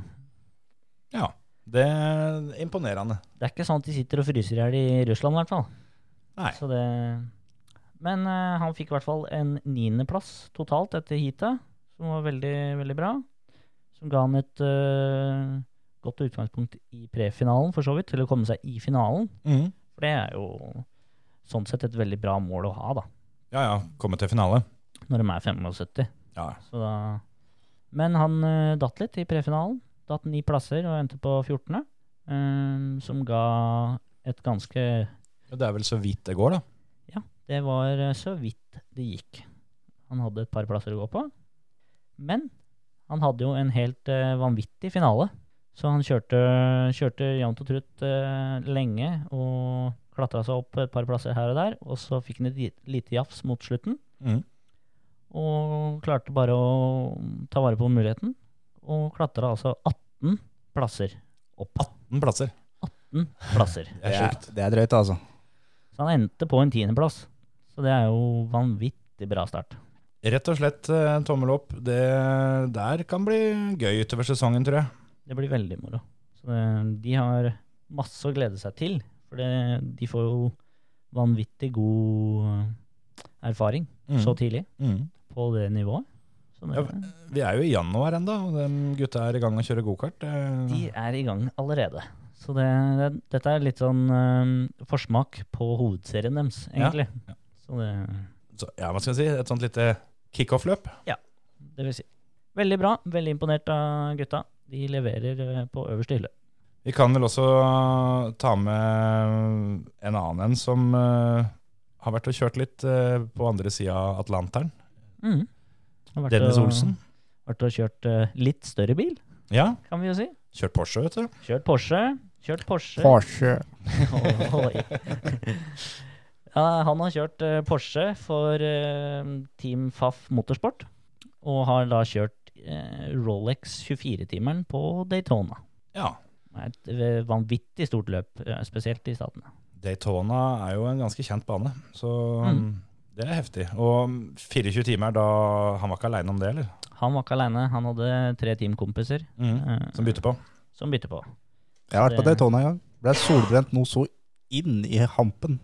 [SPEAKER 1] Ja. Det er imponerende.
[SPEAKER 3] det er ikke sånn at de sitter og fryser i hjel i Russland, i hvert fall.
[SPEAKER 1] Nei.
[SPEAKER 3] Så det Men uh, han fikk i hvert fall en niendeplass totalt etter heatet, som var veldig, veldig bra. Som ga han et uh, godt utgangspunkt i prefinalen, for så vidt, til å komme seg i finalen.
[SPEAKER 1] Mm.
[SPEAKER 3] For det er jo sånn sett et veldig bra mål å ha, da.
[SPEAKER 1] Ja ja, komme til finale.
[SPEAKER 3] Når de er 75.
[SPEAKER 1] Ja.
[SPEAKER 3] Så da Men han uh, datt litt i prefinalen. Datt ni plasser og endte på 14., eh, som ga et ganske
[SPEAKER 1] Det er vel så vidt det går, da.
[SPEAKER 3] Ja, Det var eh, så vidt det gikk. Han hadde et par plasser å gå på. Men han hadde jo en helt uh, vanvittig finale. Så han kjørte, kjørte jevnt og trutt uh, lenge og klatra seg opp et par plasser her og der. Og så fikk han et lite jafs mot slutten,
[SPEAKER 1] Mhm.
[SPEAKER 3] Og klarte bare å ta vare på muligheten. Og klatra altså 18 plasser opp.
[SPEAKER 1] 18 plasser.
[SPEAKER 3] 18 plasser.
[SPEAKER 1] Det er sjukt.
[SPEAKER 2] det er drøyt, altså.
[SPEAKER 3] Så han endte på en tiendeplass. Så det er jo vanvittig bra start.
[SPEAKER 1] Rett og slett eh, tommel opp. Det der kan bli gøy utover sesongen, tror jeg.
[SPEAKER 3] Det blir veldig moro. Så det, de har masse å glede seg til. For det, de får jo vanvittig god eh, erfaring
[SPEAKER 1] Mm.
[SPEAKER 3] så tidlig
[SPEAKER 1] Mhm.
[SPEAKER 3] På det nivået. Så det,
[SPEAKER 1] Ja, Vi er jo i januar ennå, og de gutta er i gang med å kjøre gokart.
[SPEAKER 3] De er i gang allerede. Så det, det, dette er litt sånn eh, forsmak på hovedserien deres, egentlig.
[SPEAKER 1] ja.
[SPEAKER 3] Så det,
[SPEAKER 1] Så, ja, hva skal jeg si? Et sånt lite kickoff-løp.
[SPEAKER 3] Ja, det vil si. Veldig bra. Veldig imponert av gutta. De leverer eh, på øverste hylle.
[SPEAKER 1] Vi kan vel også ta med en annen en som uh, har vært og kjørt litt uh, på andre sida av Atlanteren.
[SPEAKER 3] Vært
[SPEAKER 1] Dennis
[SPEAKER 3] og-
[SPEAKER 1] Olsen.
[SPEAKER 3] Vært og kjørt uh, litt større bil,
[SPEAKER 1] Ja,
[SPEAKER 3] kan vi jo si.
[SPEAKER 1] kjørt Porsche, vet du.
[SPEAKER 3] Kjørt Porsche. Kjørt Porsche.
[SPEAKER 2] Porsche.
[SPEAKER 3] Ja, han har kjørt uh, Porsche for uh, Team Faf Motorsport, og har da kjørt Rolex 24-timeren på Daytona.
[SPEAKER 1] Ja.
[SPEAKER 3] Et vanvittig stort løp, spesielt i statene.
[SPEAKER 1] Daytona er jo en ganske kjent bane, så
[SPEAKER 3] Mm.
[SPEAKER 1] Det er heftig. Og 24 timer, da Han var ikke aleine om det, eller?
[SPEAKER 3] Han var ikke aleine, han hadde tre teamkompiser Mm,
[SPEAKER 1] Som bytter på.
[SPEAKER 3] som bytter på.
[SPEAKER 2] Jeg har vært på Daytona en gang. Ble solbrent noe så inn i hampen.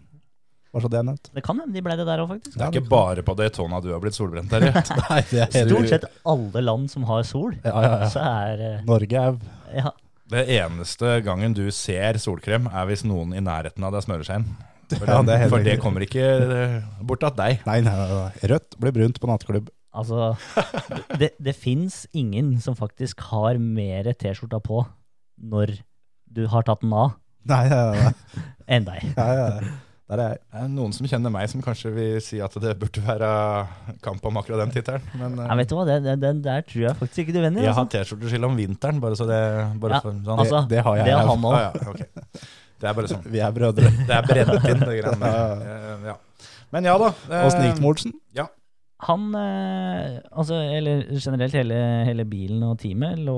[SPEAKER 2] Var så det jeg nevnt.
[SPEAKER 3] Det kan hende de ble det der òg, faktisk.
[SPEAKER 1] Det er ikke bare på Daytona du har blitt solbrent, Terje.
[SPEAKER 2] Nei, det er
[SPEAKER 3] Stort sett alle land som har sol,
[SPEAKER 2] Ja, ja, ja.
[SPEAKER 3] så er eh,
[SPEAKER 2] Norge er
[SPEAKER 3] Ja.
[SPEAKER 1] Det eneste gangen du ser solkrem, er hvis noen i nærheten av deg smører seg inn. For,
[SPEAKER 2] Ja, det er
[SPEAKER 1] for det kommer ikke eh, bort til deg.
[SPEAKER 2] Nei, nei, nei, nei. Rødt blir brunt på nattklubb.
[SPEAKER 3] Altså, det, det fins ingen som faktisk har mer T-skjorta på når du har tatt den av,
[SPEAKER 2] Nei, nei, nei.
[SPEAKER 3] enn deg.
[SPEAKER 2] nei, nei, nei. Der er jeg.
[SPEAKER 1] Det er noen som kjenner meg, som kanskje vil si at det burde være kamp om akkurat den tittelen. Men
[SPEAKER 3] Ja, vet du hva, det, det, den der tror jeg faktisk ikke du vinner.
[SPEAKER 1] jeg har
[SPEAKER 3] Altså.
[SPEAKER 1] T-skjorteskill om vinteren, bare så det bare
[SPEAKER 3] Ja,
[SPEAKER 1] for, sånn.
[SPEAKER 3] altså,
[SPEAKER 2] det har jeg
[SPEAKER 3] det har han òg.
[SPEAKER 1] Ah, ja, ok. Det er bare sånn.
[SPEAKER 2] Vi er brødre.
[SPEAKER 1] Det er brent inn, det greiene der. Eh, Ja. Men ja da. eh,
[SPEAKER 2] Åssen gikk det med Olsen?
[SPEAKER 3] Han, eh, altså, eller generelt hele, hele bilen og teamet lå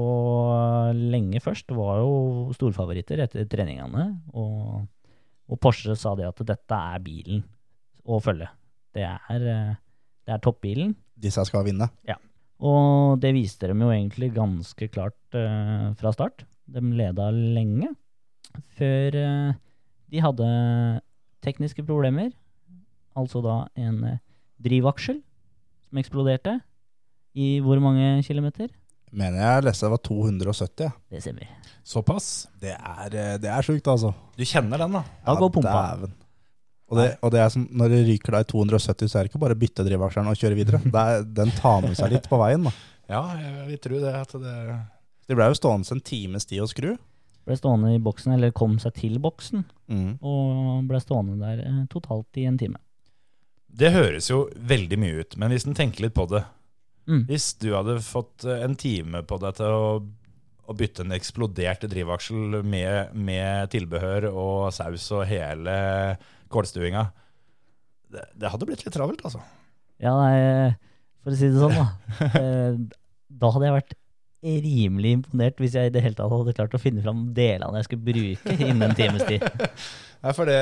[SPEAKER 3] lenge først. Var jo storfavoritter etter treningene. Og, og Porsche sa det at dette er bilen å følge. Det er, eh, det er toppbilen.
[SPEAKER 2] Disse skal vinne. Ja.
[SPEAKER 3] Og det viste dem jo egentlig ganske klart uh, fra start. De leda lenge, før eh, de hadde tekniske problemer. Altså da en drivaksel drivaksjel som eksploderte. I hvor mange kilometer?
[SPEAKER 2] Mener jeg leste det var 270. Ja.
[SPEAKER 3] Det ser vi.
[SPEAKER 1] Såpass.
[SPEAKER 2] Det er, eh, det er sjukt, altså.
[SPEAKER 1] Du kjenner den, da.
[SPEAKER 3] Da går pumpa.
[SPEAKER 2] dæven. Og det, og det er som, når det ryker da i 270, så er det ikke bare å bytte drivaksjeren og kjøre videre. Det er, den tar med seg litt på veien. da.
[SPEAKER 1] Ja, jeg vil tro det. At det
[SPEAKER 2] Det ble jo stående en times tid å skru.
[SPEAKER 3] Ble stående i boksen, eller kom seg til boksen,
[SPEAKER 2] Mm.
[SPEAKER 3] og ble stående der eh, totalt i en time.
[SPEAKER 1] Det høres jo veldig mye ut, men hvis en tenker litt på det
[SPEAKER 3] Mm.
[SPEAKER 1] Hvis du hadde fått eh, en time på deg til å, å bytte en eksplodert drivaksel med, med tilbehør og saus og hele kålstuinga det, det hadde blitt litt travelt, altså.
[SPEAKER 3] Ja, nei, for å si det sånn, da. Eh, Da hadde jeg vært rimelig imponert hvis jeg i det hele tatt hadde klart å finne fram delene jeg skulle bruke innen en times tid.
[SPEAKER 1] ja, for det,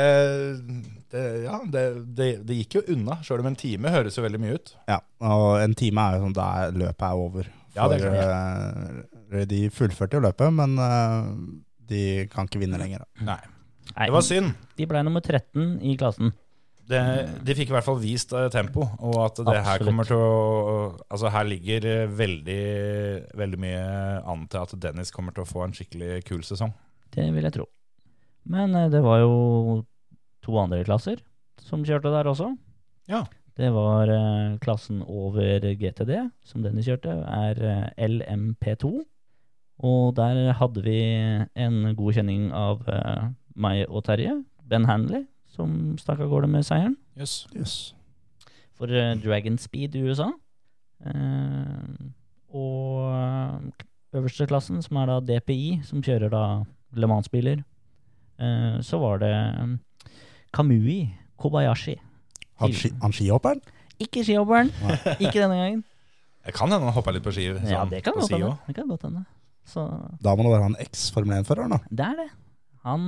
[SPEAKER 1] det Ja, det, det, det gikk jo unna, sjøl om en time høres jo veldig mye ut.
[SPEAKER 2] Ja, og en time er jo sånn da løpet er over.
[SPEAKER 1] Ja, det er
[SPEAKER 2] klart. eh, de fullførte jo løpet, men eh, de kan ikke vinne lenger. da.
[SPEAKER 1] Nei, Det var synd.
[SPEAKER 3] De ble nummer 13 i klassen.
[SPEAKER 1] Det, de fikk i hvert fall vist eh, tempo, og at det her kommer til å Altså her ligger eh, veldig, veldig mye an til at Dennis kommer til å få en skikkelig kul sesong.
[SPEAKER 3] Det vil jeg tro. Men eh, det var jo to andre klasser som kjørte der også.
[SPEAKER 1] Ja.
[SPEAKER 3] Det var klassen over GTD, som Dennis kjørte, er eh, LMP2. Og der hadde vi en god kjenning av meg og Terje, Ben Hanley, som stakk av gårde med seieren
[SPEAKER 1] Yes.
[SPEAKER 2] Yes.
[SPEAKER 3] for uh, Dragon Speed i USA. Uh, og øverste klassen, som er da DPI, som kjører da Le Mans-biler, uh, så var det Kamui Kobayashi.
[SPEAKER 2] Han, ski, han skihopperen?
[SPEAKER 3] Ikke skihopperen, ikke denne gangen.
[SPEAKER 1] Jeg kan hende han hoppa litt på ski. Sånn,
[SPEAKER 3] Ja, det kan
[SPEAKER 1] på
[SPEAKER 3] godt
[SPEAKER 1] si
[SPEAKER 3] hende. Det kan godt hende. Så
[SPEAKER 2] Da må det være han eks-Formel 1-føreren, da.
[SPEAKER 3] det er det. Han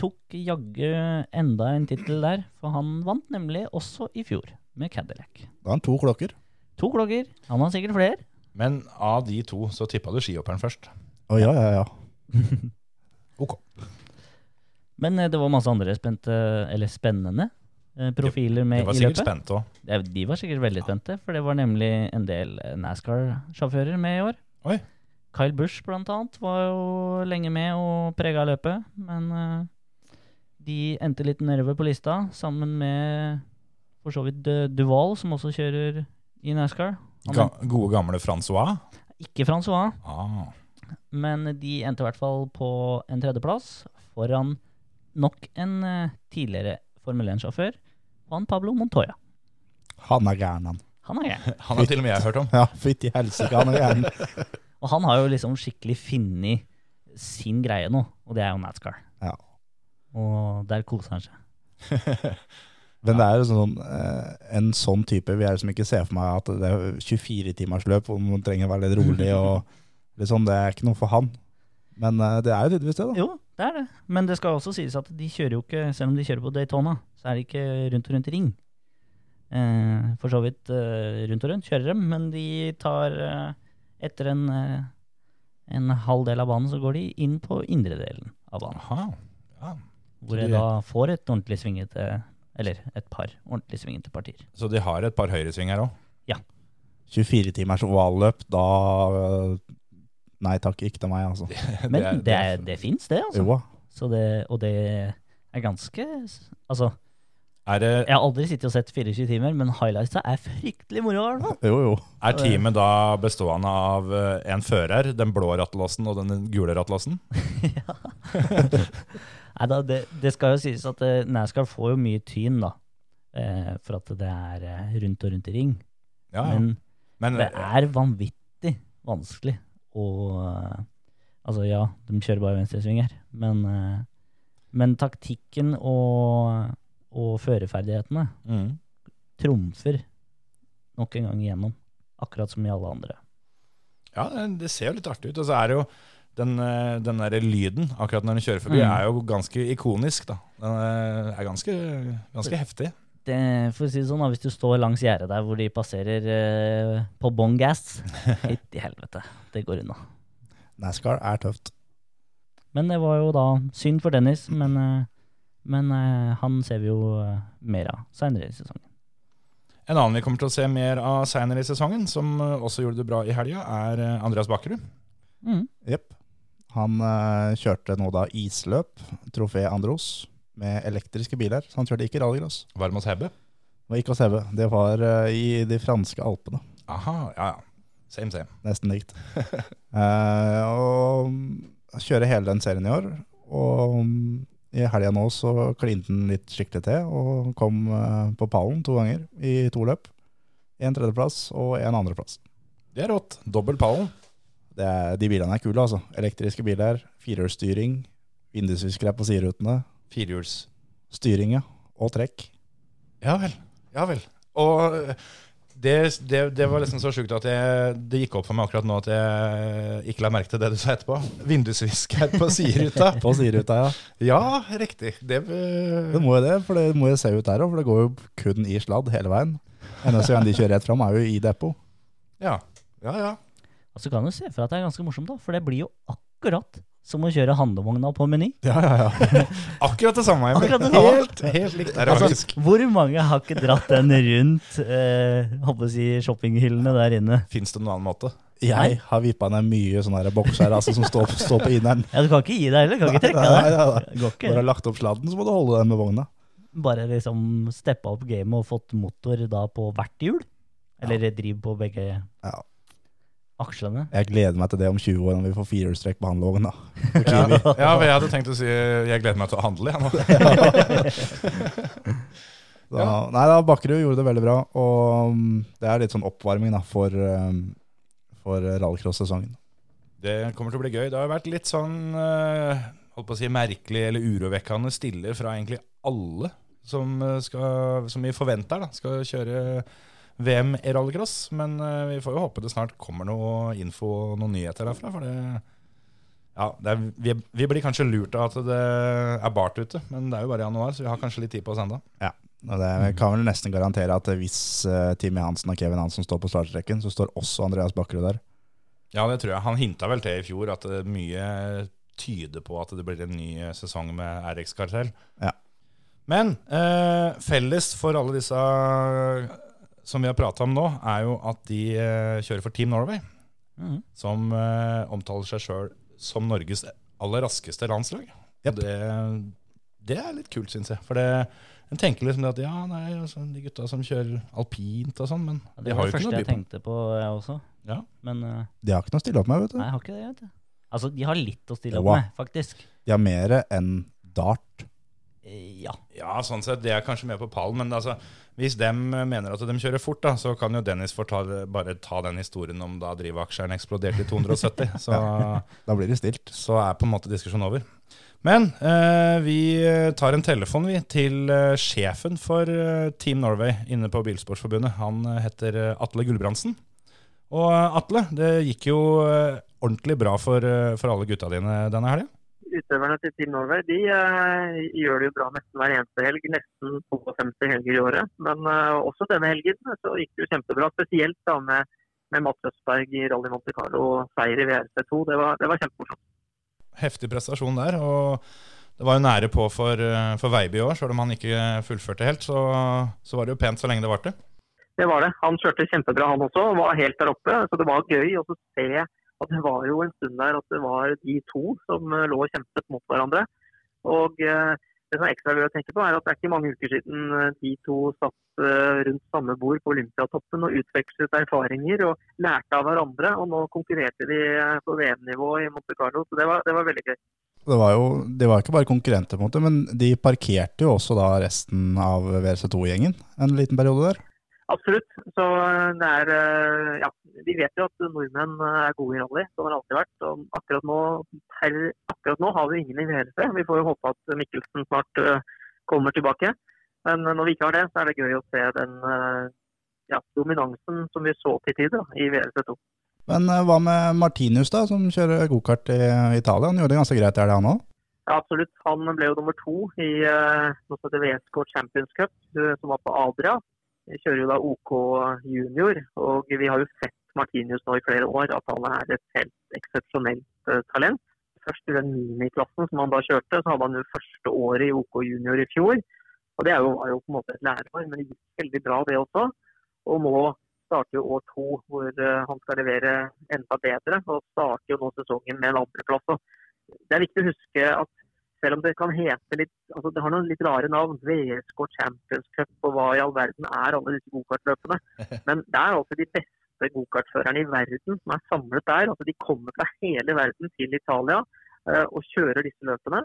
[SPEAKER 3] tok jaggu enda en tittel der, for han vant nemlig også i fjor med Cadillac.
[SPEAKER 2] Da har han to klokker.
[SPEAKER 3] To klokker. Han har sikkert flere.
[SPEAKER 1] Men av de to så tippa du skihopperen først.
[SPEAKER 2] Å ja, ja, ja.
[SPEAKER 1] Ok.
[SPEAKER 3] Men eh, det var masse andre spente, eller spennende eh, profiler med
[SPEAKER 1] i løpet.
[SPEAKER 3] De var
[SPEAKER 1] sikkert
[SPEAKER 3] spente
[SPEAKER 1] spent òg.
[SPEAKER 3] Ja, de var sikkert veldig spente, for det var nemlig en del NASCAR-sjåfører med i år.
[SPEAKER 1] Oi.
[SPEAKER 3] Kyle Busch blant annet var jo lenge med og prega løpet, men eh, de endte litt nedover på lista, sammen med for så vidt Duval, som også kjører i NASCAR.
[SPEAKER 1] Ga gode, gamle Francois.
[SPEAKER 3] Ikke Francois,
[SPEAKER 1] Ah.
[SPEAKER 3] men de endte i hvert fall på en tredjeplass foran nok en eh, tidligere Formel 1-sjåfør, Juan Pablo Montoya.
[SPEAKER 2] Han er gæren, han.
[SPEAKER 3] Han er gæren.
[SPEAKER 1] Han har til og med jeg hørt om.
[SPEAKER 2] Ja, fytti helsike, han er gæren.
[SPEAKER 3] Og han har jo liksom skikkelig funnet sin greie nå, og det er jo NASCAR. Og der koser han seg.
[SPEAKER 2] Men det er jo sånn, eh, en sånn type vil jeg liksom ikke se for meg at det er 24 timers løp hvor man trenger å være litt rolig og liksom, det er ikke noe for han. Men eh, det er jo tydeligvis det da.
[SPEAKER 3] Jo, det er det. Men det skal også sies at de kjører jo ikke, selv om de kjører på Daytona, så er det ikke rundt og rundt ring. Eh, for så vidt eh, rundt og rundt kjører dem, men de tar eh, etter en, en halv del av banen, så går de inn på indre delen av banen.
[SPEAKER 1] Aha. Ja.
[SPEAKER 3] Hvor jeg da får et ordentlig svingete, eller et par ordentlig svingete partier.
[SPEAKER 1] Så de har et par høyresving her òg.
[SPEAKER 2] 24 timers ovalløp, da eh, Nei takk, ikke til meg, altså.
[SPEAKER 3] Men det, er, det fins, det, altså.
[SPEAKER 2] Jo,
[SPEAKER 3] Så det, og det er ganske Altså,
[SPEAKER 1] Er, det,
[SPEAKER 3] jeg har aldri sittet og sett 24 timer, men highlightsa er fryktelig moro. i
[SPEAKER 2] jo, jo.
[SPEAKER 1] er teamet da bestående av eh, en fører, den blå rattlåsen og den gule rattlåsen?
[SPEAKER 3] Nei, da, det, det skal jo sies at uh, NASCAR får jo mye tyn, da. Uh, for at det er uh, rundt og rundt i ring.
[SPEAKER 1] Ja, ja.
[SPEAKER 3] Men
[SPEAKER 1] Men
[SPEAKER 3] det er vanvittig vanskelig å Altså, ja, de kjører bare venstresving her, men, men taktikken og, og førerferdighetene
[SPEAKER 1] mm.
[SPEAKER 3] trumfer nok en gang igjennom. Akkurat som i alle andre.
[SPEAKER 1] Ja, det ser jo litt artig ut. Og så er det jo den, eh, den der lyden akkurat når den kjører forbi,
[SPEAKER 3] Mm.
[SPEAKER 1] er jo ganske ikonisk. da. Den eh, er ganske, ganske heftig.
[SPEAKER 3] Det, for å si det sånn, da, Hvis du står langs gjerdet der hvor de passerer eh, på bånn gass Hit i helvete. Det går unna.
[SPEAKER 2] NASCAR er tøft.
[SPEAKER 3] Men det var jo da synd for Dennis, men, men han ser vi jo mer av seinere i sesongen.
[SPEAKER 1] En annen vi kommer til å se mer av seinere i sesongen, som også gjorde det bra i helga, er Andreas Bakkerud.
[SPEAKER 3] Mm.
[SPEAKER 2] Jepp. Han eh, kjørte nå da isløp, trofé Andros, med elektriske biler. Så han kjørte ikke rallycross.
[SPEAKER 1] Varm hos Hebbe.
[SPEAKER 2] Det var ikke hos Hebbe. Det var eh, i de franske alpene.
[SPEAKER 1] Aha, ja ja. Same, same.
[SPEAKER 2] Nesten likt. Eh, og kjører hele den serien i år. Og mm, i helga nå så klinte han litt skikkelig til og kom eh, på pallen to ganger i to løp. En tredjeplass og en andreplass.
[SPEAKER 1] Det er rått. Dobbel pallen.
[SPEAKER 2] Det er, de bilene er kule, altså. Elektriske biler, firehjulsstyring, vindusviskere på siderutene,
[SPEAKER 1] Firehjuls.
[SPEAKER 2] styring, ja. Og trekk.
[SPEAKER 1] Ja vel. Ja vel. Og det, det, det var liksom så sjukt at jeg, det gikk opp for meg akkurat nå at jeg ikke la merke til det du sa etterpå. Vindusvisker på sideruta.
[SPEAKER 2] På sideruta, ja.
[SPEAKER 1] Ja, riktig. Det,
[SPEAKER 2] Det må jo det, for det må jo se ut der òg, for det går jo kun i sladd hele veien. Eneste gang de kjører rett fram, er jo i depot.
[SPEAKER 1] ja. Ja, ja.
[SPEAKER 3] Og så kan du se for deg at det er ganske morsomt, da, for det blir jo akkurat som å kjøre handlevogna på Meny.
[SPEAKER 2] Ja, ja, ja.
[SPEAKER 1] Akkurat det samme.
[SPEAKER 3] Akkurat det samme.
[SPEAKER 1] Helt, helt likt. Det er
[SPEAKER 3] Altså, hvor mange har ikke dratt den rundt eh, håper å si shoppinghyllene der inne?
[SPEAKER 1] Fins det noen annen måte?
[SPEAKER 2] Jeg har vippa ned mye sånne bokser altså, som står, står på inneren.
[SPEAKER 3] Ja, Du kan ikke gi deg heller, kan ikke trekke
[SPEAKER 2] Nei,
[SPEAKER 3] deg.
[SPEAKER 2] nei, nei.
[SPEAKER 3] Går
[SPEAKER 2] Når du har lagt opp sladden, så må du holde den med vogna.
[SPEAKER 3] Bare liksom steppa opp gamet og fått motor da på hvert hjul? Eller driv på begge
[SPEAKER 2] Ja.
[SPEAKER 3] Akslene?
[SPEAKER 2] Jeg gleder meg til det om 20 år når vi får firehjulstrekk på handleloven.
[SPEAKER 1] Ja, ja, for jeg hadde tenkt å si jeg gleder meg til å handle, jeg nå.
[SPEAKER 2] da, Nei da, Bakkerud gjorde det veldig bra, og um, det er litt sånn oppvarming da, for, um, for rallycross-sesongen.
[SPEAKER 1] Det kommer til å bli gøy. Det har vært litt sånn eh, holdt på å si merkelig eller urovekkende stille fra egentlig alle som, eh, skal, som vi forventer da, skal kjøre VM i rallycross. Men eh, vi får jo håpe det snart kommer noe info og noen nyheter derfra. For det, ja, det er, vi, vi blir kanskje lurt av at det er bart ute, men det er jo bare januar, så vi har kanskje litt tid på oss ennå.
[SPEAKER 2] Ja, og det kan vel nesten garantere at hvis uh, Timmy Hansen og Kevin Hansen står på startstreken, så står også Andreas Bakkerud der.
[SPEAKER 1] Ja, det tror jeg. Han hinta vel til i fjor at mye tyder på at det blir en ny eh, sesong med RX Kartell.
[SPEAKER 2] Ja.
[SPEAKER 1] Men eh, felles for alle disse eh, som vi har prata om nå, er jo at de eh, kjører for Team Norway,
[SPEAKER 3] Mm.
[SPEAKER 1] som eh, omtaler seg sjøl som Norges aller raskeste landslag. Og Det, det er litt kult, syns jeg. For det, en tenker liksom det at ja, nei, altså, de gutta som kjører alpint og sånn, men de har jo ikke noe å
[SPEAKER 3] jeg
[SPEAKER 1] by på.
[SPEAKER 3] tenkte på, jeg også.
[SPEAKER 1] Ja.
[SPEAKER 3] Men uh,
[SPEAKER 2] De har ikke noe å stille opp med, vet du.
[SPEAKER 3] nei, jeg har ikke det. vet du. Altså, de har litt å stille opp med, faktisk.
[SPEAKER 2] De har mer enn dart.
[SPEAKER 3] Eh, Ja.
[SPEAKER 1] Ja, sånn sett, det er kanskje med på pallen, men altså, hvis de mener at de kjører fort, da, så kan jo Dennis ta, bare ta den historien om da drivaksjeren eksploderte i 270. Så,
[SPEAKER 2] Da blir det stilt.
[SPEAKER 1] så er på en måte diskusjonen over. Men eh, vi tar en telefon vi til eh, sjefen for eh, Team Norway inne på Bilsportsforbundet. Han eh, heter eh, Atle Gulbrandsen. Og eh, Atle, det gikk jo eh, ordentlig bra for, eh, for alle gutta dine denne helga.
[SPEAKER 4] Utøverne til Team Norway de eh, gjør det jo bra nesten hver eneste helg. Nesten 52 helger i året. Men eh, også denne helgen så gikk det jo kjempebra. Spesielt da med, med Mats Østberg i Rally Monte Carlo og seier i VRC2. Det var, det var kjempemorsomt.
[SPEAKER 1] heftig prestasjon der. Og det var jo nære på for, eh, for Veiby i år, selv om han ikke fullførte helt. Så, så var det jo pent så lenge det varte.
[SPEAKER 4] Det var det. Han kjørte kjempebra han også, og var helt der oppe. Så det var gøy å se at det var jo en stund der at det var de to som eh, lå og kjempet mot hverandre. Og eh, det som er ekstra gøy å tenke på, er at det er ikke mange uker siden eh, de to satt rundt samme bord på Olympiatoppen og utvekslet erfaringer og lærte av hverandre. Og nå konkurrerte de på VM-nivå i Monte Carlo, så det var, det var veldig gøy.
[SPEAKER 2] Det var jo det var ikke bare konkurrenter, på en måte, men de parkerte jo også da resten av WRC2-gjengen en liten periode der.
[SPEAKER 4] Absolutt. Så eh, det er eh, Ja, vi vet jo at nordmenn eh, er gode i rally. Det har alltid vært. Og akkurat nå, her, akkurat nå har vi ingen i VRC. Vi får jo håpe at Mikkelsen snart kommer tilbake. Men når vi ikke har det, så er det gøy å se den ja, dominansen som vi så til tider i VRC2.
[SPEAKER 2] Men hva med Martinus, da, som kjører gokart i Italia? Han gjorde det ganske greit der, det han òg?
[SPEAKER 4] Ja, absolutt. Han ble jo nummer to i noe som heter VSK Champions Cup, som var på Adria. Vi kjører jo da OK junior, og vi har jo sett Martinius nå i flere år at han er et helt eksepsjonelt eh, talent. Først i den miniklassen som han da kjørte, så hadde han jo første året i OK junior i fjor. Og Det jo, var jo på en måte et læreår, men det gikk veldig bra det også. Og nå starter jo år to hvor eh, han skal levere enda bedre. Og starter jo nå sesongen med en andreplass. Det er viktig å huske at selv om det kan hete litt altså Det har noen litt rare navn. VSK Champions Cup og hva i all verden er alle disse gokartløpene. Men det er altså de beste gokartførerne i verden som er samlet der. altså De kommer fra hele verden til Italia uh, og kjører disse løpene.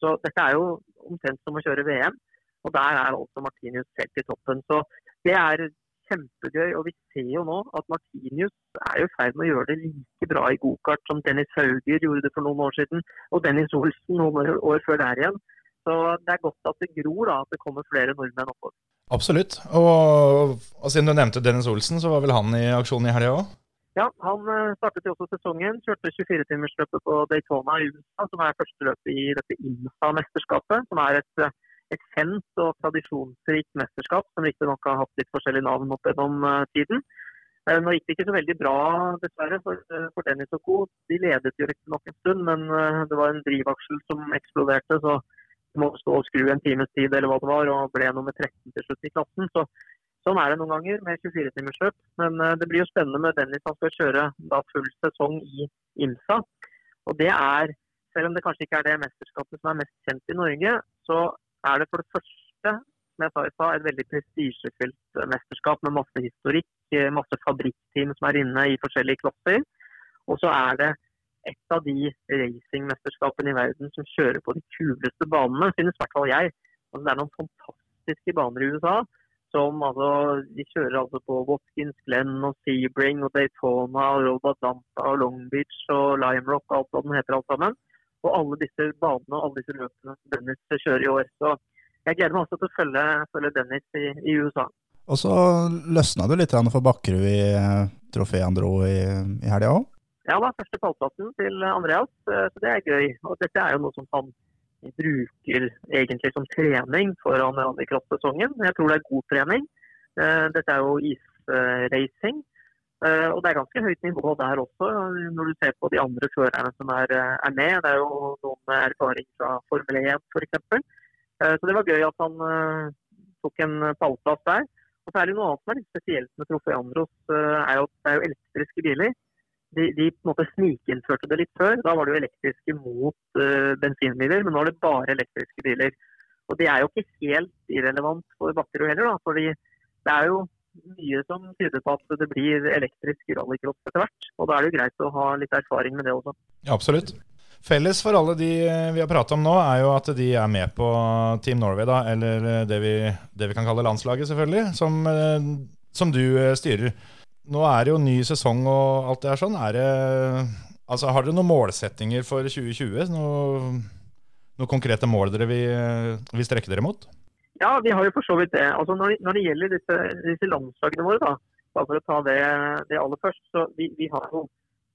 [SPEAKER 4] Så dette er jo omtrent som å kjøre VM. Og der er altså Martinius helt i toppen. Så det er kjempegøy. Og vi ser jo nå at Martinius er jo i ferd med å gjøre det like bra i gokart som Dennis Hauger gjorde det for noen år siden, og Dennis Olsen noen år, før der igjen. Så det er godt at det gror, da, at det kommer flere nordmenn oppover.
[SPEAKER 1] Absolutt. Og, og siden du nevnte Dennis Olsen, så var vel han i aksjon i helga òg?
[SPEAKER 4] Ja, han eh, startet jo også sesongen. Kjørte 24-timersløpet på Daytona i USA, som er første løpet i dette IMSA-mesterskapet. Som er et, eh, et kjent og tradisjonsrikt mesterskap, som riktignok har hatt litt forskjellige navn opp gjennom uh, tiden. Uh, nå gikk det ikke så veldig bra, dessverre, for, uh, for Dennis og co. De ledet jo riktignok en stund, men det var en drivaksel som eksploderte. så de måtte stå og skru en times tid eller hva det var, og ble nummer 13 til slutt i klassen. Så Sånn er det noen ganger med 24-timersløp. Men det blir jo spennende med Dennis. Han skal kjøre da full sesong i IMSA. Og det er, selv om det kanskje ikke er det mesterskapet som er mest kjent i Norge, så er det for det første, som jeg sa i stad, et veldig prestisjefylt mesterskap med masse historikk, eh, masse fabrikkteam som er inne i forskjellige klasser. Og så er det et av de racingmesterskapene i verden som kjører på de kuleste banene, synes i hvert fall jeg. Altså, det er noen fantastiske baner i USA som altså, De kjører altså på Watkins Glen og Sebring og Daytona og Robadanta og Long Beach og Lime Rock og alt hva den heter alt sammen. Og alle disse banene og alle disse løpene som Dennis kjører i år. Så jeg gleder meg også til å følge, følge Dennis i, i, USA.
[SPEAKER 2] Og så løsna du litt for Bakkerud i eh, Trofé Andro i, i helga òg?
[SPEAKER 4] Ja, da, første pallplassen til Andreas, eh, så det er gøy. Og dette er jo noe som han bruker egentlig som trening foran rallycross-sesongen. Jeg tror det er god trening. Eh, dette er jo isracing. Eh, og det er ganske høyt nivå der også, når du ser på de andre førerne som er, eh, er med. Det er jo noen erfaring fra Formel 1 f.eks. Så det var gøy at han tok en pallplass der. Og så er det noe annet som er litt spesielt med Trofé Andros, er jo at det er jo elektriske biler de, de, på en måte snikinnførte det litt før. Da var det jo elektriske mot uh, bensinbiler, men nå er det bare elektriske biler. Og Det er jo ikke helt irrelevant for Bakkerud heller, da, fordi det er jo mye som tyder på at det blir elektrisk rallycross etter hvert. Og Da er det jo greit å ha litt erfaring med det også.
[SPEAKER 1] Ja, absolutt. Felles for alle de vi har pratet om nå, er jo at de er med på Team Norway, da, eller det vi, det vi kan kalle landslaget, selvfølgelig, som, eh, som du eh, styrer. Nå er det jo ny sesong og alt det er sånn. Er det, altså, har dere noen målsettinger for 2020? Noe, noen konkrete mål dere vil, vil, strekke dere mot?
[SPEAKER 4] Ja, vi har jo for så vidt det. Altså, når, når, det gjelder disse, disse landslagene våre, da, bare for å ta det, det aller først, så vi, vi har jo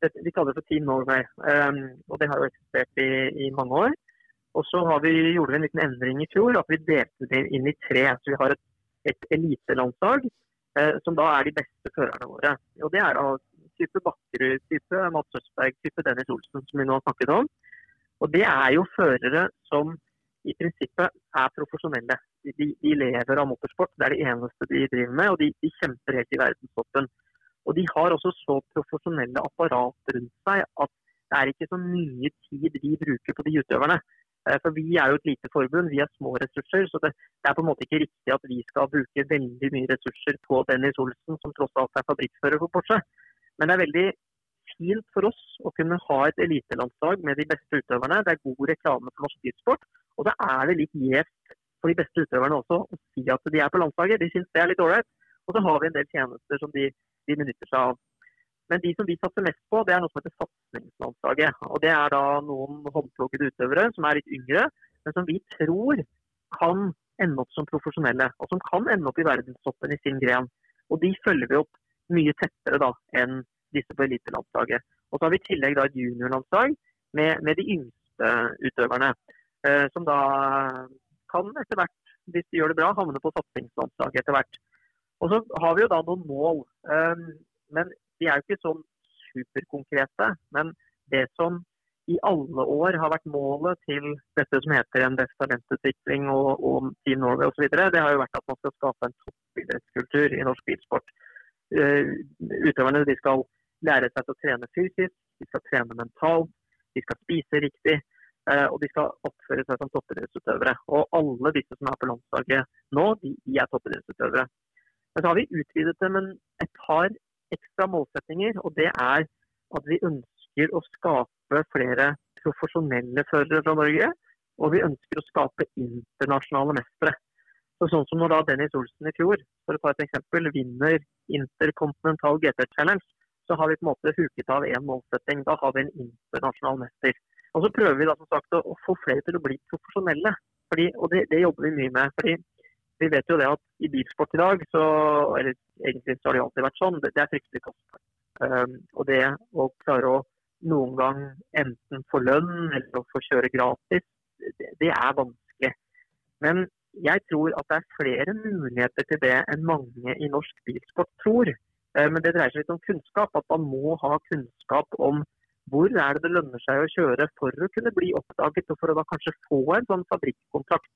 [SPEAKER 4] vi kaller det for Team Norway. Um, og Det har jo eksistert i, i, mange år. Og så har vi, gjorde vi en liten endring i fjor. at Vi delte det inn i tre. Så Vi har et, et elitelandslag uh, som da er de beste førerne våre. Og Det er av type Bakkerud, type Mats Østberg, type Dennis Olsen, som vi nå har snakket om. Og Det er jo førere som i prinsippet er profesjonelle. De, de, lever av motorsport, det er det eneste de driver med. Og de, de kjemper helt i verdenstoppen. Og de har også så profesjonelle apparat rundt seg at det er ikke så mye tid de bruker på de utøverne. Eh, for Vi er jo et lite forbund, vi har små ressurser. Så det, det, er på en måte ikke riktig at vi skal bruke veldig mye ressurser på Dennis Olsen, som tross alt er fabrikkfører for Porsche. Men det er veldig fint for oss å kunne ha et elitelandslag med de beste utøverne. Det er god reklame for norsk bilsport. Og da er det litt gjevt for de beste utøverne også å si at de er på landslaget. De syns det er litt ålreit. Og så har vi en del tjenester som de, de benytter seg av. Men de som vi satser mest på, det er noe som heter satsingslandslaget. Og Det er da noen håndplukkede utøvere som er litt yngre, men som vi tror kan ende opp som profesjonelle. Og som kan ende opp i verdenstoppen i sin gren. Og De følger vi opp mye tettere da enn disse på elitelandslaget. Og så har vi i tillegg da et juniorlandslag med, med de yngste utøverne. Eh, som da kan etter hvert, hvis de gjør det bra, havne på satsingslandslaget etter hvert. Og så har vi jo da noen mål. Um, men de er jo ikke sånn superkonkrete. Men det som i alle år har vært målet til dette som heter en talentutvikling og, og Team Norway osv., det har jo vært at man skal skape en toppidrettskultur i norsk bilsport. eh, utøverne de skal lære seg å trene fysisk, de skal trene mentalt, de skal spise riktig. Eh, Og de skal oppføre seg som toppidrettsutøvere. Og alle disse som er på landslaget nå, de, de er toppidrettsutøvere. Men så har vi utvidet det med et par ekstra målsettinger, og det er at vi ønsker å skape flere profesjonelle førere fra Norge. Og vi ønsker å skape internasjonale mestere. Så sånn som når da Dennis Olsen i fjor for å ta et eksempel, vinner Intercontinental GT Challenge, så har vi på en måte huket av én målsetting. Da har vi en internasjonal mester. Og så prøver vi da som sagt å, få flere til å bli profesjonelle. Fordi, og det, det jobber vi mye med. fordi vi vet jo det at i bilsport i dag, så, eller egentlig så har det alltid vært sånn, det, det er fryktelig kostbart. Um, og det å klare å noen gang enten få lønn eller å få kjøre gratis, det, det er vanskelig. Men jeg tror at det er flere muligheter til det enn mange i norsk bilsport tror. Eh, Men det dreier seg litt om kunnskap. At man må ha kunnskap om hvor er det det lønner seg å kjøre for å kunne bli oppdaget, og for å da kanskje få en sånn fabrikkontrakt.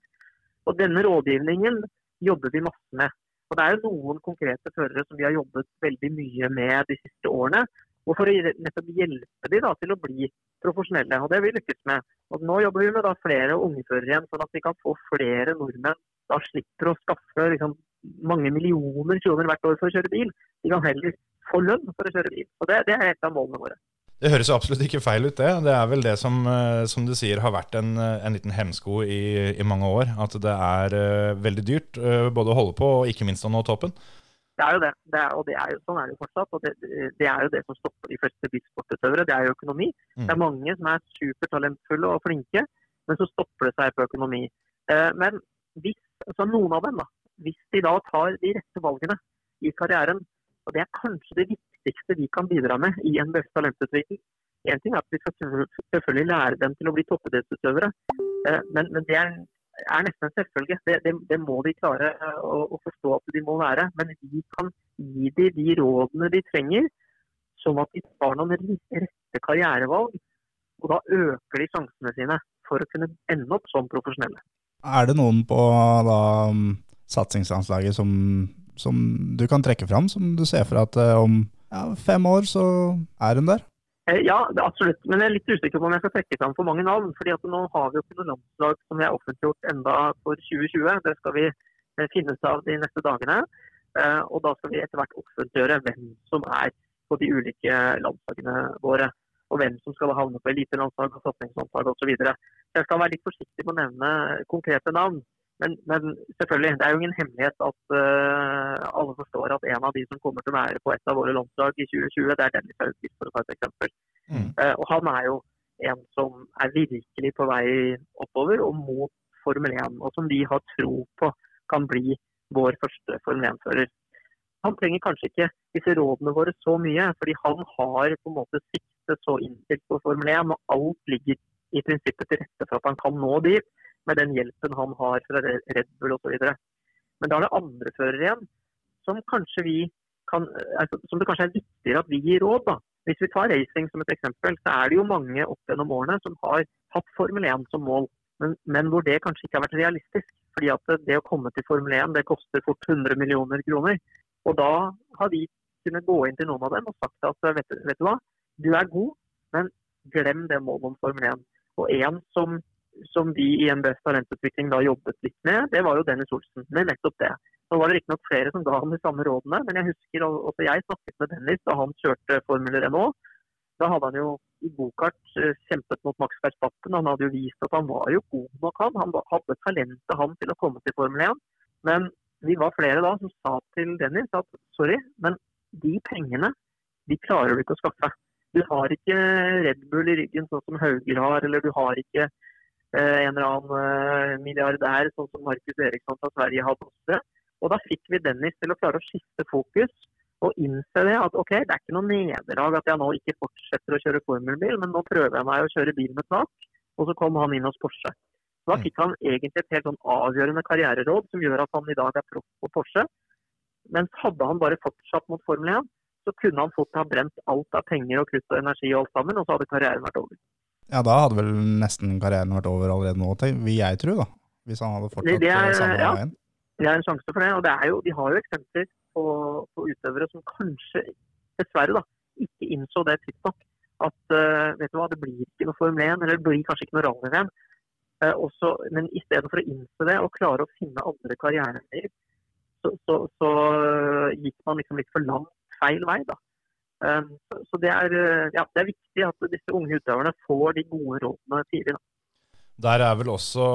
[SPEAKER 4] Og Denne rådgivningen jobber vi masse med. Og Det er jo noen konkrete førere som vi har jobbet veldig mye med de siste årene. Og For å nettopp hjelpe dem da til å bli profesjonelle. og Det har vi lykkes med. Og Nå jobber vi med da flere unge førere igjen, sånn at vi kan få flere nordmenn da slipper å skaffe liksom, mange millioner kroner hvert år for å kjøre bil. De kan heller få lønn for å kjøre bil. Og Det, det er et av målene våre.
[SPEAKER 1] Det høres jo absolutt ikke feil ut, det. Det er vel det som, eh, som du sier har vært en, eh, en liten hemsko i, i mange år. At det er uh, veldig dyrt uh, både å holde på og ikke minst å nå toppen.
[SPEAKER 4] Det er jo det. det er, og det er jo, sånn er det jo fortsatt. og det, det er jo det som stopper de fleste bilsportutøvere. Det er jo økonomi.
[SPEAKER 1] Mm.
[SPEAKER 4] Det er mange som er supertalentfulle og flinke, men så stopper det seg på økonomi. Uh, men hvis, altså noen av dem, da, hvis de da tar de rette valgene i karrieren, og det er kanskje det viktigste vi kan bidra med i en best talentutvikling. En ting er at vi skal selvfølgelig lære dem til å bli toppidrettsutøvere, eh, men, men det er, er nesten en selvfølge. Det, det, det må de klare eh, å, å forstå at de må være. Men vi kan gi dem de rådene de trenger, sånn at de tar noen rette karrierevalg. Og da øker de sjansene sine for å kunne ende opp som profesjonelle.
[SPEAKER 2] Er det noen på da, um, satsingsanslaget som, som du kan trekke fram, som du ser for at eh, om ja, fem år så er hun der?
[SPEAKER 4] Eh, Ja, er absolutt. Men jeg er litt usikker på om jeg skal trekke fram for mange navn. fordi at nå har vi jo ikke noe landslag som har offentliggjort enda for 2020. Det skal vi eh, finne ut av de neste dagene. Eh, Og da skal vi etter hvert offentliggjøre hvem som er på de ulike landslagene våre. Og hvem som skal havne på elitelandslag og satsingslandslag osv. Jeg skal være litt forsiktig med å nevne konkrete navn. Men, men selvfølgelig, det er jo ingen hemmelighet at uh, alle forstår at en av de som kommer til å være på et av våre landslag i 2020, det er Dennis Haugesvik, for å ta et eksempel.
[SPEAKER 1] Mm.
[SPEAKER 4] Uh, og han er jo en som er virkelig på vei oppover og mot Formel 1, og som vi har tro på kan bli vår første Formel 1-fører. Han trenger kanskje ikke disse rådene våre så mye, fordi han har på en måte siktet så innstilt på Formel 1, og alt ligger i prinsippet til rette for at han kan nå dit med den hjelpen han har fra Red Bull osv. Men da er det andre førere igjen som kanskje vi kan, altså, som det kanskje er viktigere at vi gir råd. da. Hvis vi tar racing som et eksempel, så er det jo mange opp gjennom årene som har hatt Formel 1 som mål, men, men hvor det kanskje ikke har vært realistisk. Fordi at det å komme til Formel 1 det koster fort 100 millioner kroner. Og da har vi kunnet gå inn til noen av dem og sagt at vet, vet du hva, du er god, men glem det målet om Formel 1. Og en som, som vi i NBS talentutvikling da jobbet litt med, det var jo Dennis Olsen. Med nettopp det. Nå var det riktignok flere som ga ham de samme rådene, men jeg husker også jeg snakket med Dennis da han kjørte Formel Renault. Da hadde han jo i gokart eh, kjempet mot Max Verstappen. Han hadde jo vist at han var jo god nok, han. Han hadde talentet han til å komme til Formel 1. Men vi var flere da som sa til Dennis at sorry, men de pengene de klarer du ikke å skaffe. Du har ikke Red Bull i ryggen sånn som Hauger har, eller du har ikke en eller annen eh, milliardær sånn som Markus Eriksson fra Sverige hadde også. Og da fikk vi Dennis til å klare å skifte fokus og innse det at ok, det er ikke noe nederlag at jeg nå ikke fortsetter å kjøre formelbil, men nå prøver jeg meg å kjøre bil med tak. Og så kom han inn hos Porsche. Da
[SPEAKER 1] Mm.
[SPEAKER 4] fikk han egentlig et helt sånn avgjørende karriereråd som gjør at han i dag er proff på Porsche. Mens hadde han bare fortsatt mot Formel 1, så kunne han fått ha brent alt av penger og krutt og energi og alt sammen, og så hadde karrieren vært over.
[SPEAKER 2] Ja, da hadde vel nesten karrieren vært over allerede nå, vil jeg tro, da. Hvis han hadde fortsatt
[SPEAKER 4] Det- er-
[SPEAKER 2] samme
[SPEAKER 4] ja.
[SPEAKER 2] veien.
[SPEAKER 4] Det er en sjanse for det. og det er jo, De har jo eksempler på, på utøvere som kanskje, dessverre, da, ikke innså det tidsnok. At uh, vet du hva, det blir ikke noe Formel 1, eller det blir kanskje ikke noe rally-VM. Uh, og men i stedet for å innse det og klare å finne andre karriereveier, så, så, så eh, gikk man liksom litt for langt feil vei. da. Eh, Så, det, er, eh, ja, det er viktig at disse unge utøverne får de gode rådene tidlig. da.
[SPEAKER 1] Der er vel også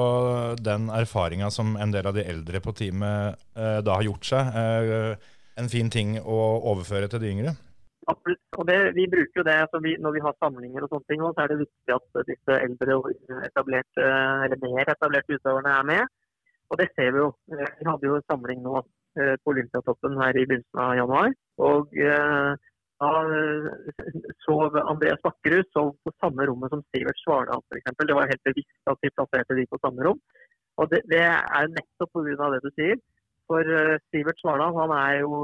[SPEAKER 1] den erfaringa som en del av de eldre på teamet eh, da har gjort seg, eh, en fin ting å overføre til de yngre.
[SPEAKER 4] Absolutt. Og det, vi bruker jo det altså vi, når vi har samlinger og sånne ting, så er det viktig at disse eldre og etablerte, eller mer etablerte utøverne er med. Og det ser vi jo. Vi hadde jo en samling nå på Olympiatoppen her i begynnelsen av januar. Og eh, da eh, sov Andreas Bakkerud sov på samme rommet som Sivert Svardal f.eks. Det var helt bevisst at de plasserte de på samme rom. Og det, det er nettopp pga. det du sier. For eh, Sivert Svardal han er jo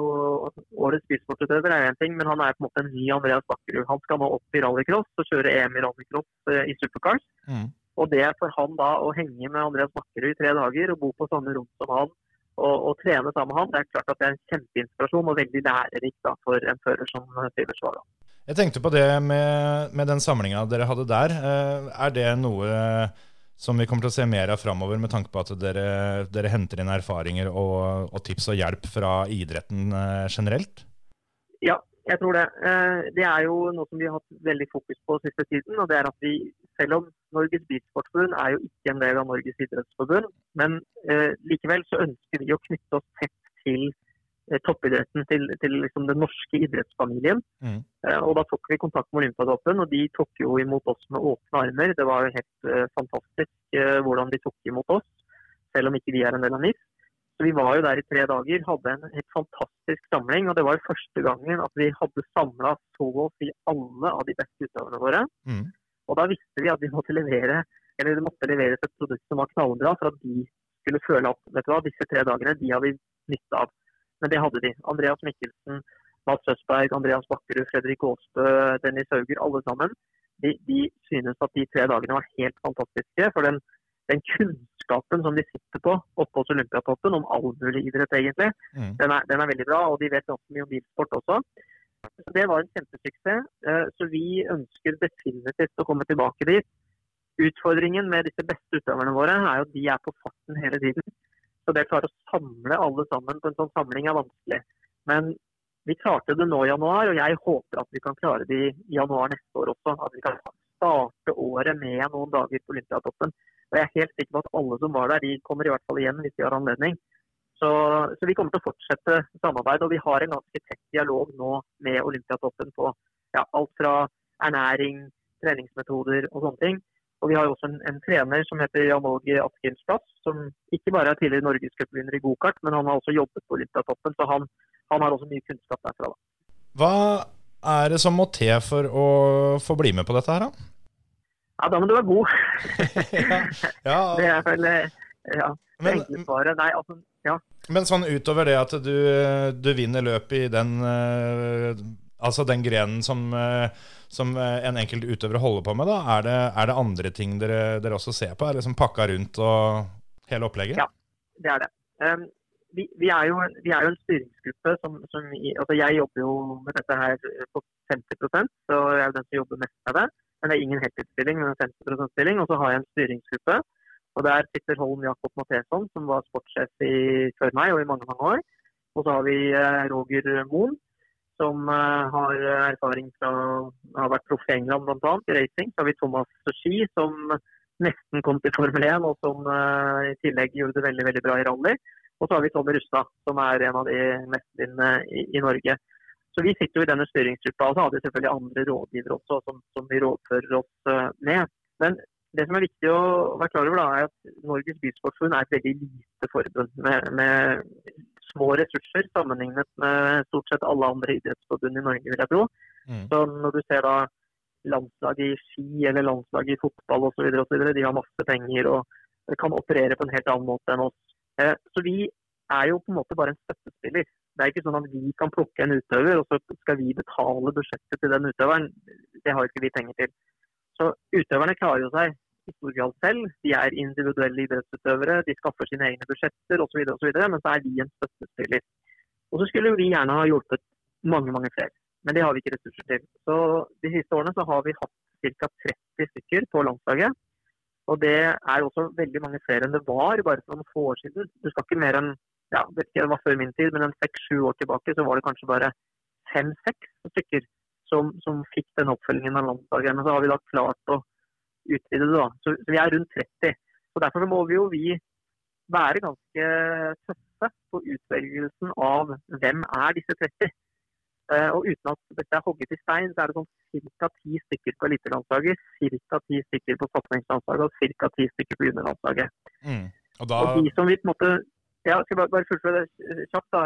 [SPEAKER 4] årets bilsportutøver, er en ting, men han er på en måte en ny Andreas Bakkerud. Han skal nå opp i rallycross og kjøre EM i rallycross eh, i supercars.
[SPEAKER 1] Mm.
[SPEAKER 4] Og det er for han da å henge med Andreas Bakkerud i tre dager og bo på samme rom som han og, å, trene sammen med han, det er klart at det er en kjempeinspirasjon og veldig lærerikt da, for en fører som Sivert Svardal.
[SPEAKER 1] Jeg tenkte på det med, med den samlinga dere hadde der. Eh, Er det noe som vi kommer til å se mer av framover, med tanke på at dere, dere henter inn erfaringer og, og tips og hjelp fra idretten eh, generelt?
[SPEAKER 4] Ja, jeg tror det. Eh, Det er jo noe som vi har hatt veldig fokus på siste tiden. og det er at vi, Selv om Norges Bilsportforbund er jo ikke en del av Norges idrettsforbund, men eh, likevel så ønsker vi å knytte oss tett til eh, toppidretten, til, til liksom den norske idrettsfamilien.
[SPEAKER 1] Mm.
[SPEAKER 4] Eh, og Da tok vi kontakt med Olympiatoppen, og de tok jo imot oss med åpne armer. Det var jo helt fantastisk hvordan de tok imot oss, selv om ikke vi er en del av NIF. Så Vi var jo der i tre dager, hadde en helt fantastisk samling. og Det var første gangen at vi hadde samla så å si alle av de beste utøverne våre.
[SPEAKER 1] Mm.
[SPEAKER 4] Og Da visste vi at vi måtte levere eller det måtte leveres et produkt som var knallbra, for at de skulle føle at vet du hva, disse tre dagene de har vi nytte av. Men det hadde de. Andreas Mikkelsen, Mats Østberg, Andreas Bakkerud, Fredrik Aasbø, Dennis Hauger, alle sammen. De, de synes at de tre dagene var helt fantastiske. For den, den kunnskapen som de sitter på oppe hos Olympiatoppen om all mulig idrett, egentlig,
[SPEAKER 1] Mm.
[SPEAKER 4] den er, den er veldig bra. Og de vet ganske mye om bilsport også. Så Det var en kjempesuksess. Eh, Så vi ønsker definitivt å komme tilbake dit. Utfordringen med disse beste utøverne våre er jo at de er på farten hele tiden. Så det å klare å samle alle sammen på en sånn samling er vanskelig. Men vi klarte det nå i januar, og jeg håper at vi kan klare det i januar neste år også. At vi kan starte året med noen dager på Olympiatoppen. Og jeg er helt sikker på at alle som var der, de kommer i hvert fall igjen hvis de har anledning. Så, så vi kommer til å fortsette samarbeid, og vi har en ganske tett dialog nå med Olympiatoppen på ja, alt fra ernæring, treningsmetoder og sånne ting. Og vi har også en, en trener som heter Jan Åge Askildsplass, som ikke bare er tidligere norgescupvinner i gokart, men han har også jobbet på Olympiatoppen, så han, han har også mye kunnskap derfra. Da.
[SPEAKER 1] Hva er det som må til for å få bli med på dette her, da?
[SPEAKER 4] Ja, da må du være god.
[SPEAKER 1] ja,
[SPEAKER 4] Det er vel eh, ja, det enkle svaret. Nei, altså, ja.
[SPEAKER 1] Men sånn utover det at du, du vinner løpet i den eh, Altså den grenen som, eh, som en enkelt utøver holder på med, da, er det, er det andre ting dere, dere også ser på? Er det liksom pakka rundt og hele opplegget?
[SPEAKER 4] Ja. det er det. Um, vi, vi, er jo, vi er jo en styringsgruppe som, som altså Jeg jobber jo med dette her på 50% så jeg er jo den som jobber mest med det. Men det er ingen heltidsstilling, men en 50 stilling. Og så har jeg en styringsgruppe. Og Der sitter Holm Jakob Matheson, som var sportssjef før meg og i mange mange år. Og så har vi eh, Roger Moen, som eh, har erfaring fra har vært proff i England bl.a. i racing. Så har vi Thomas Ski, som nesten kom til Formel 1, og som eh, i tillegg gjorde det veldig veldig bra i rally. Og så har vi Tommy Rustad, som er en av de mestvinnende i, i Norge. Så vi sitter jo i denne styringsgruppa, og så har vi selvfølgelig andre rådgivere også, som, som vi rådfører oss eh, med. Men det som er viktig å være klar over, da, er at Norges Bysportsforbund er et veldig lite forbund med, med små ressurser sammenlignet med stort sett alle andre idrettsforbund i Norge, vil jeg tro.
[SPEAKER 1] Mm.
[SPEAKER 4] Så når du ser da landslaget i ski eller landslaget i fotball osv., de har masse penger og kan operere på en helt annen måte enn oss. Eh, Så vi er jo på en måte bare en støttespiller. Det er ikke sånn at vi kan plukke en utøver, og så skal vi betale budsjettet til den utøveren. Det har ikke vi penger til. Så utøverne klarer jo seg i stor grad selv. De er individuelle idrettsutøvere, de skaffer sine egne budsjetter osv., men så er vi en støttespiller. Og så skulle vi gjerne ha hjulpet mange, mange flere. Men det har vi ikke ressurser til. Så de siste årene så har vi hatt ca. 30 stykker på landslaget. Og det er også veldig mange flere enn det var bare for noen få år siden. Du skal ikke mer enn ja, vet ikke, det var før min tid, men en seks-sju år tilbake så var det kanskje bare fem-seks stykker som, som fikk den oppfølgingen av landslaget. Men så har vi da klart å utvide det. da. Så, så vi er rundt 30. Og Derfor må vi jo vi være ganske tøffe på utvelgelsen av hvem er disse 30. Eh, og uten at dette er hogget i stein, så er det sånn ca. ti stykker på elitelandslaget, ca. ti stykker på satsingslandslaget og ca. ti stykker på juniorlandslaget.
[SPEAKER 1] Mm. Og da,
[SPEAKER 4] Og de som vi på en måte ja, skal jeg bare, bare fullføre det kjapt. da.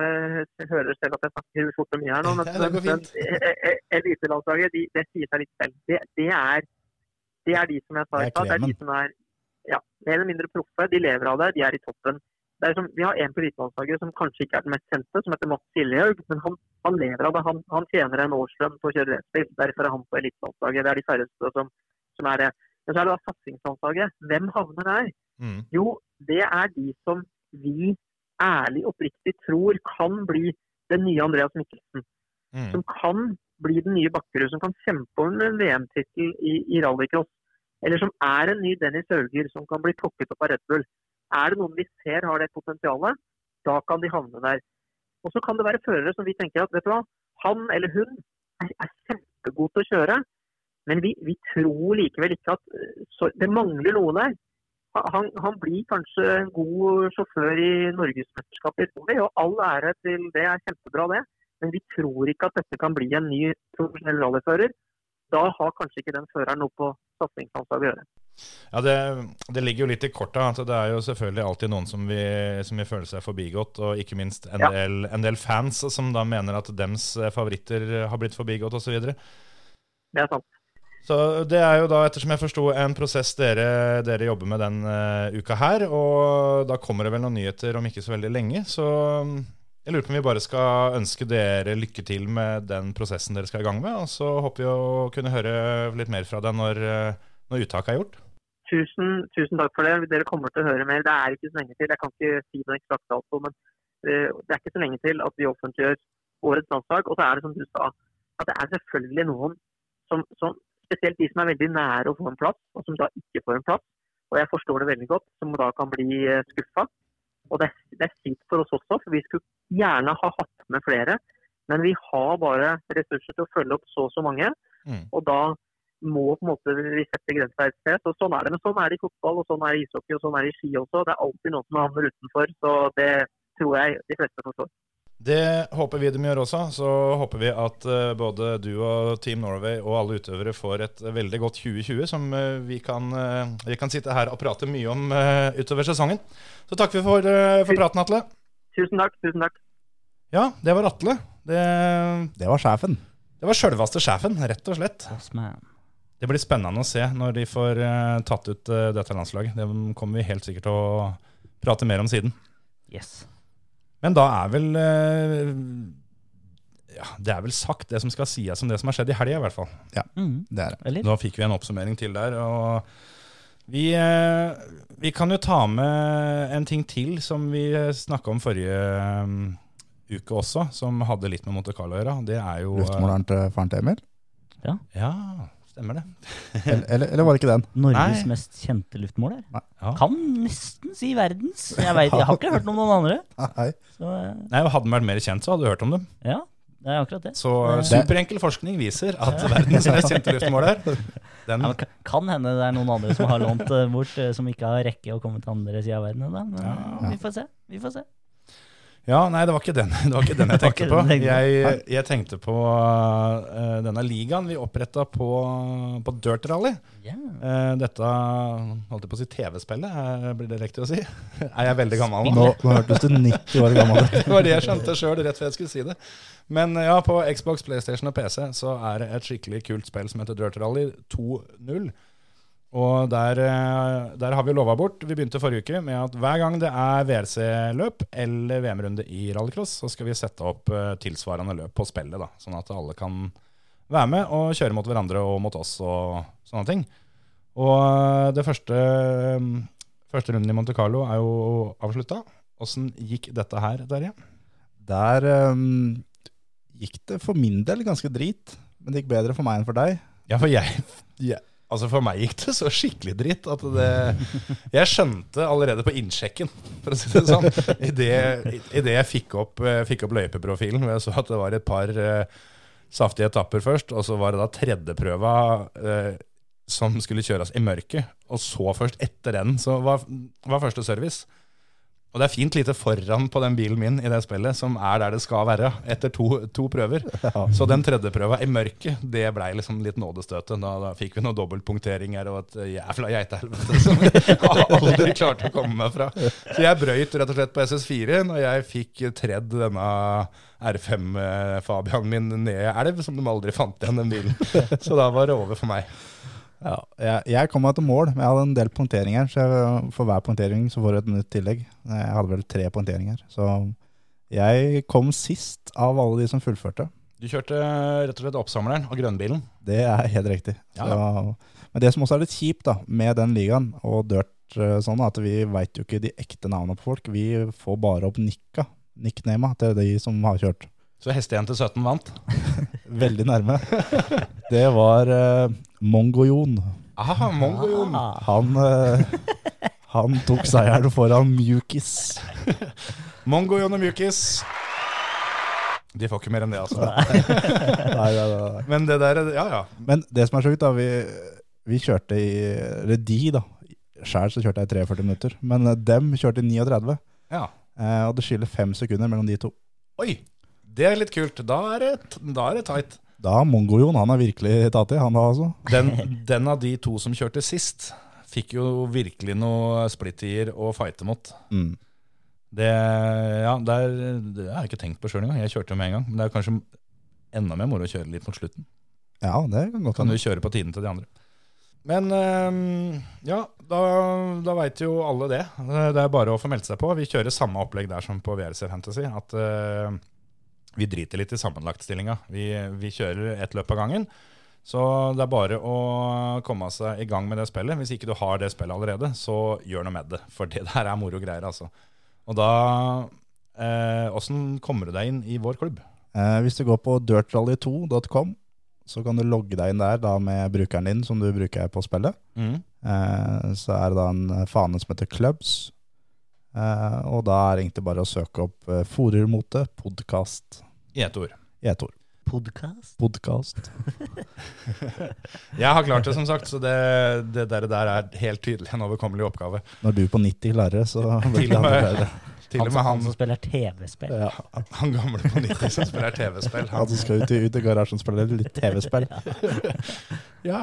[SPEAKER 4] Jeg hører selv at jeg snakker fort og mye her nå. Men,
[SPEAKER 1] Ja,
[SPEAKER 4] men e- e- elitelandslaget, de, det sier seg litt selv. Det, det, er, det er de som jeg sa i stad. Det er de som er ja, mer eller mindre proffe. De lever av det. De er i toppen. Det er som, vi har en på elitelandslaget som kanskje ikke er den mest kjente, som heter Mats Siljehaug. Men han, han lever av det. Han, han tjener en årslønn på å kjøre racerbil. Derfor er han på elitelandslaget. Det er de færreste som, som er det. Men så er det da satsingslandslaget. Hvem havner der?
[SPEAKER 1] mm.
[SPEAKER 4] Jo, det er de som vi ærlig oppriktig tror kan bli den nye Andreas Mikkelsen.
[SPEAKER 1] Mm.
[SPEAKER 4] Som kan bli den nye Bakkerud, som kan kjempe om en VM-tittel i, i rallycross. Eller som er en ny Dennis Hauger som kan bli plukket opp av Red Bull. Er det noen vi ser har det potensialet, da kan de havne der. Og så kan det være førere som vi tenker at vet du hva, han eller hun er, er kjempegod til å kjøre, men vi, vi tror likevel ikke at eh, så, Det mangler noe der. Han, han blir kanskje en god sjåfør i norgesmesterskapet i Rally, og all ære til det er kjempebra, det. Men vi tror ikke at dette kan bli en ny profesjonell rallyfører. Da har kanskje ikke den føreren noe på satsingsanslaget å gjøre.
[SPEAKER 1] Ja, det, det ligger jo litt i korta. Altså, Det er jo selvfølgelig alltid noen som vil, som vil føle seg forbigått, og ikke minst en,
[SPEAKER 4] Ja.
[SPEAKER 1] del, en del fans som da mener at dems favoritter har blitt forbigått osv.
[SPEAKER 4] Det er sant.
[SPEAKER 1] Så det er jo da, ettersom jeg forsto, en prosess dere, dere jobber med den uh, uka her. Og da kommer det vel noen nyheter om ikke så veldig lenge. Så mm, jeg lurer på om vi bare skal ønske dere lykke til med den prosessen dere skal i gang med. Og så håper vi å kunne høre litt mer fra deg når, eh, når uttaket er gjort.
[SPEAKER 4] Tusen, tusen takk for det. Dere kommer til å høre mer. Det er ikke så lenge til. Jeg kan ikke si noe eksakt dato, men eh, det er ikke så lenge til at vi offentliggjør årets landslag. Og så er det som du sa, at det er selvfølgelig noen som, som spesielt de som er veldig nære å få en plass, og som da ikke får en plass. Og jeg forstår det veldig godt, som da kan bli skuffa. Og det, det er kjipt for oss også, for vi skulle gjerne ha hatt med flere. Men vi har bare ressurser til å følge opp så og så mange.
[SPEAKER 1] Mm.
[SPEAKER 4] Og da må på en måte vi sette grensa et sted. Så sånn er det. Men sånn er det i fotball, og sånn er det i ishockey og sånn er det i ski også. Det er alltid noen som havner utenfor. Så det tror jeg de fleste forstår.
[SPEAKER 1] Det håper vi de gjør også. Så håper vi at eh, både du og Team Norway og alle utøvere får et veldig godt 2020 som eh, vi, kan, eh, vi kan sitte her og prate mye om utover sesongen. Så takker vi for, for praten, Atle.
[SPEAKER 4] Tusen takk. Tusen takk.
[SPEAKER 1] Ja, det var Atle. Det,
[SPEAKER 2] Det var sjefen.
[SPEAKER 1] det var sjølveste sjefen, rett og slett. Det blir spennende å se når de får tatt ut dette landslaget. Det kommer vi helt sikkert til å prate mer om siden.
[SPEAKER 3] Yes.
[SPEAKER 1] Men da er vel eh, Ja, det er vel sagt, det som skal sies om det som har skjedd i helga, i hvert fall.
[SPEAKER 3] Mm.
[SPEAKER 2] Det er det.
[SPEAKER 1] Nå fikk vi en oppsummering til der. og vi, eh, vi kan jo ta med en ting til som vi snakka om forrige eh, uke også, som hadde litt med Monte Carlo å gjøre. Det er jo
[SPEAKER 2] Luftmåleren til faren til Emil?
[SPEAKER 1] Ja. Ja, stemmer det.
[SPEAKER 2] Eller, eller, eller var det ikke den?
[SPEAKER 3] Norges
[SPEAKER 1] Nei.
[SPEAKER 3] mest kjente luftmåler.
[SPEAKER 1] Ja.
[SPEAKER 3] Kan nesten si verdens. Jeg, vet, jeg har ikke hørt om noen andre.
[SPEAKER 2] Nei.
[SPEAKER 3] Så eh,
[SPEAKER 1] Nei, Hadde den vært mer kjent, så hadde du hørt om dem.
[SPEAKER 3] ja, det er akkurat det.
[SPEAKER 1] Så superenkel forskning viser at verdens mest kjente luftmåler den,
[SPEAKER 3] Ja, kan, kan hende det er noen andre som har lånt det bort, eh, som ikke har rekke å komme til andre sida av verden ennå. Men ja. vi får se. Vi får se.
[SPEAKER 1] Ja, nei, det var ikke den, det var ikke den jeg tenkte på.
[SPEAKER 3] jeg
[SPEAKER 1] Jeg, tenkte på uh, denne ligaen vi oppretta på, på Dirt Rally.
[SPEAKER 3] Yeah.
[SPEAKER 1] Uh, dette holdt jeg på å si TV-spillet, eh, blir det riktig å si? Er jeg veldig gammel nå?
[SPEAKER 2] Nå, nå hørtes du 90 år gammel ut.
[SPEAKER 1] Det var det jeg skjønte sjøl rett før jeg skulle si det. Men eh, ja, på Xbox, PlayStation og PC så er det et skikkelig kult spill som heter Dirt Rally 2.0. Og der, eh, der har vi lova bort. Vi begynte forrige uke med at hver gang det er WRC-løp eller VM-runde i rallycross, så skal vi sette opp eh, tilsvarende løp på spillet, da, sånn at alle kan være med og kjøre mot hverandre og mot oss og sånne ting. Og eh, det første, første runden i Monte Carlo er jo avslutta. Åssen gikk dette her, Terje?
[SPEAKER 2] Der um, gikk det for min del ganske drit, men det gikk bedre for meg enn for deg.
[SPEAKER 1] Ja, for jeg, jeg Altså For meg gikk det så skikkelig dritt at det Jeg skjønte allerede på innsjekken, for å si det sånn, idet jeg fikk opp, eh, fikk opp løypeprofilen, hvor jeg så at det var et par uh, saftige etapper først, og så var det da tredjeprøva uh, som skulle kjøres i mørket, og så først etter den så var, var første service. Og det er fint lite foran på den bilen min i det spillet, som er der det skal være, etter to, to prøver. Så den tredje prøva i mørket, det blei liksom litt nådestøtet. Da, da fikk vi noen dobbeltpunkteringer og et jævla geitehelvete som jeg aldri klarte å komme meg fra. Så jeg brøyt rett og slett på SS4 når jeg fikk tredd denne R5 Fabian min ned i elv, som de aldri fant igjen den bilen. Så da var det over for meg.
[SPEAKER 2] Ja, jeg, jeg kom meg til mål, men jeg hadde en del punkteringer. Så jeg, for hver punktering så får du et minutt tillegg. Jeg hadde vel tre punkteringer. Så jeg kom sist av alle de som fullførte.
[SPEAKER 1] Du kjørte rett og slett oppsamleren og grønnbilen.
[SPEAKER 2] Det er helt riktig.
[SPEAKER 1] Ja.
[SPEAKER 2] Så, men det som også er litt kjipt da, med den ligaen og dirt eh, sånn, at vi veit jo ikke de ekte navnene på folk. Vi får bare opp nikka, nicknama, til de som har kjørt.
[SPEAKER 1] Så hestejente 17 vant.
[SPEAKER 2] Veldig nærme. Det var uh, Mongo-Jon.
[SPEAKER 1] Aha, Mongo-Jon.
[SPEAKER 3] Ah.
[SPEAKER 2] Han, uh, han tok seieren foran Mjukis.
[SPEAKER 1] Mongo-Jon og Mjukis. De får ikke mer enn det, altså.
[SPEAKER 2] Nei, nei, nei, nei.
[SPEAKER 1] Men det der, ja ja.
[SPEAKER 2] Men det som er sjukt, da, vi, vi kjørte i Eller de, da. Sjæl så kjørte jeg i 43 minutter, men eh, dem kjørte i 39.
[SPEAKER 1] ja.
[SPEAKER 2] Eh, og det skiller fem sekunder mellom de to.
[SPEAKER 1] Oi, det er litt kult. Da er det, da er det tight.
[SPEAKER 2] Da Mongo-Jon han er virkelig tatt i, han da altså.
[SPEAKER 1] Den, den av de to som kjørte sist, fikk jo virkelig noe splittier å fighte mot.
[SPEAKER 2] Mm.
[SPEAKER 1] Det, ja, det, er, det har jeg ikke tenkt på sjøl engang. Jeg kjørte jo med en gang. Men det er kanskje enda mer moro å kjøre litt mot slutten.
[SPEAKER 2] Ja, det kan godt
[SPEAKER 1] Kan du kjøre på tiden til de andre. Men øhm, ja, da, da veit jo alle det. Det er bare å få meldt seg på. Vi kjører samme opplegg der som på VRC Fantasy. At øh, vi driter litt i sammenlagtstillinga. Vi, vi kjører ett løp av gangen. Så det er bare å komme seg i gang med det spillet. Hvis ikke du har det spillet allerede, så gjør noe med det. For det der er moro greier, altså. Og da eh, kommer du deg inn i vår klubb?
[SPEAKER 2] Eh, hvis du går på dirtrally2.com, så kan du logge deg inn der da med brukeren din som du bruker på spillet. Eh, så er det da en fane som heter Clubs. Eh, og da er det egentlig bare å søke opp eh, Forermote podkast
[SPEAKER 1] I ett ord.
[SPEAKER 2] i ett ord.
[SPEAKER 3] Podkast?
[SPEAKER 2] Podkast.
[SPEAKER 1] Jeg har klart det, som sagt, så det, det der, der er helt tydelig en overkommelig oppgave.
[SPEAKER 2] Når du på 90 klarer det, så blir
[SPEAKER 1] Til
[SPEAKER 2] det
[SPEAKER 1] og med-
[SPEAKER 2] bedre.
[SPEAKER 1] Til og
[SPEAKER 3] Han,
[SPEAKER 1] med
[SPEAKER 3] han
[SPEAKER 1] han,
[SPEAKER 3] som spiller TV-spill.
[SPEAKER 2] Ja.
[SPEAKER 1] han gamle på 90 som spiller TV-spill.
[SPEAKER 2] Han
[SPEAKER 1] Han,
[SPEAKER 2] som skal ut i, ut i garasjen og spille litt TV-spill.
[SPEAKER 1] ja,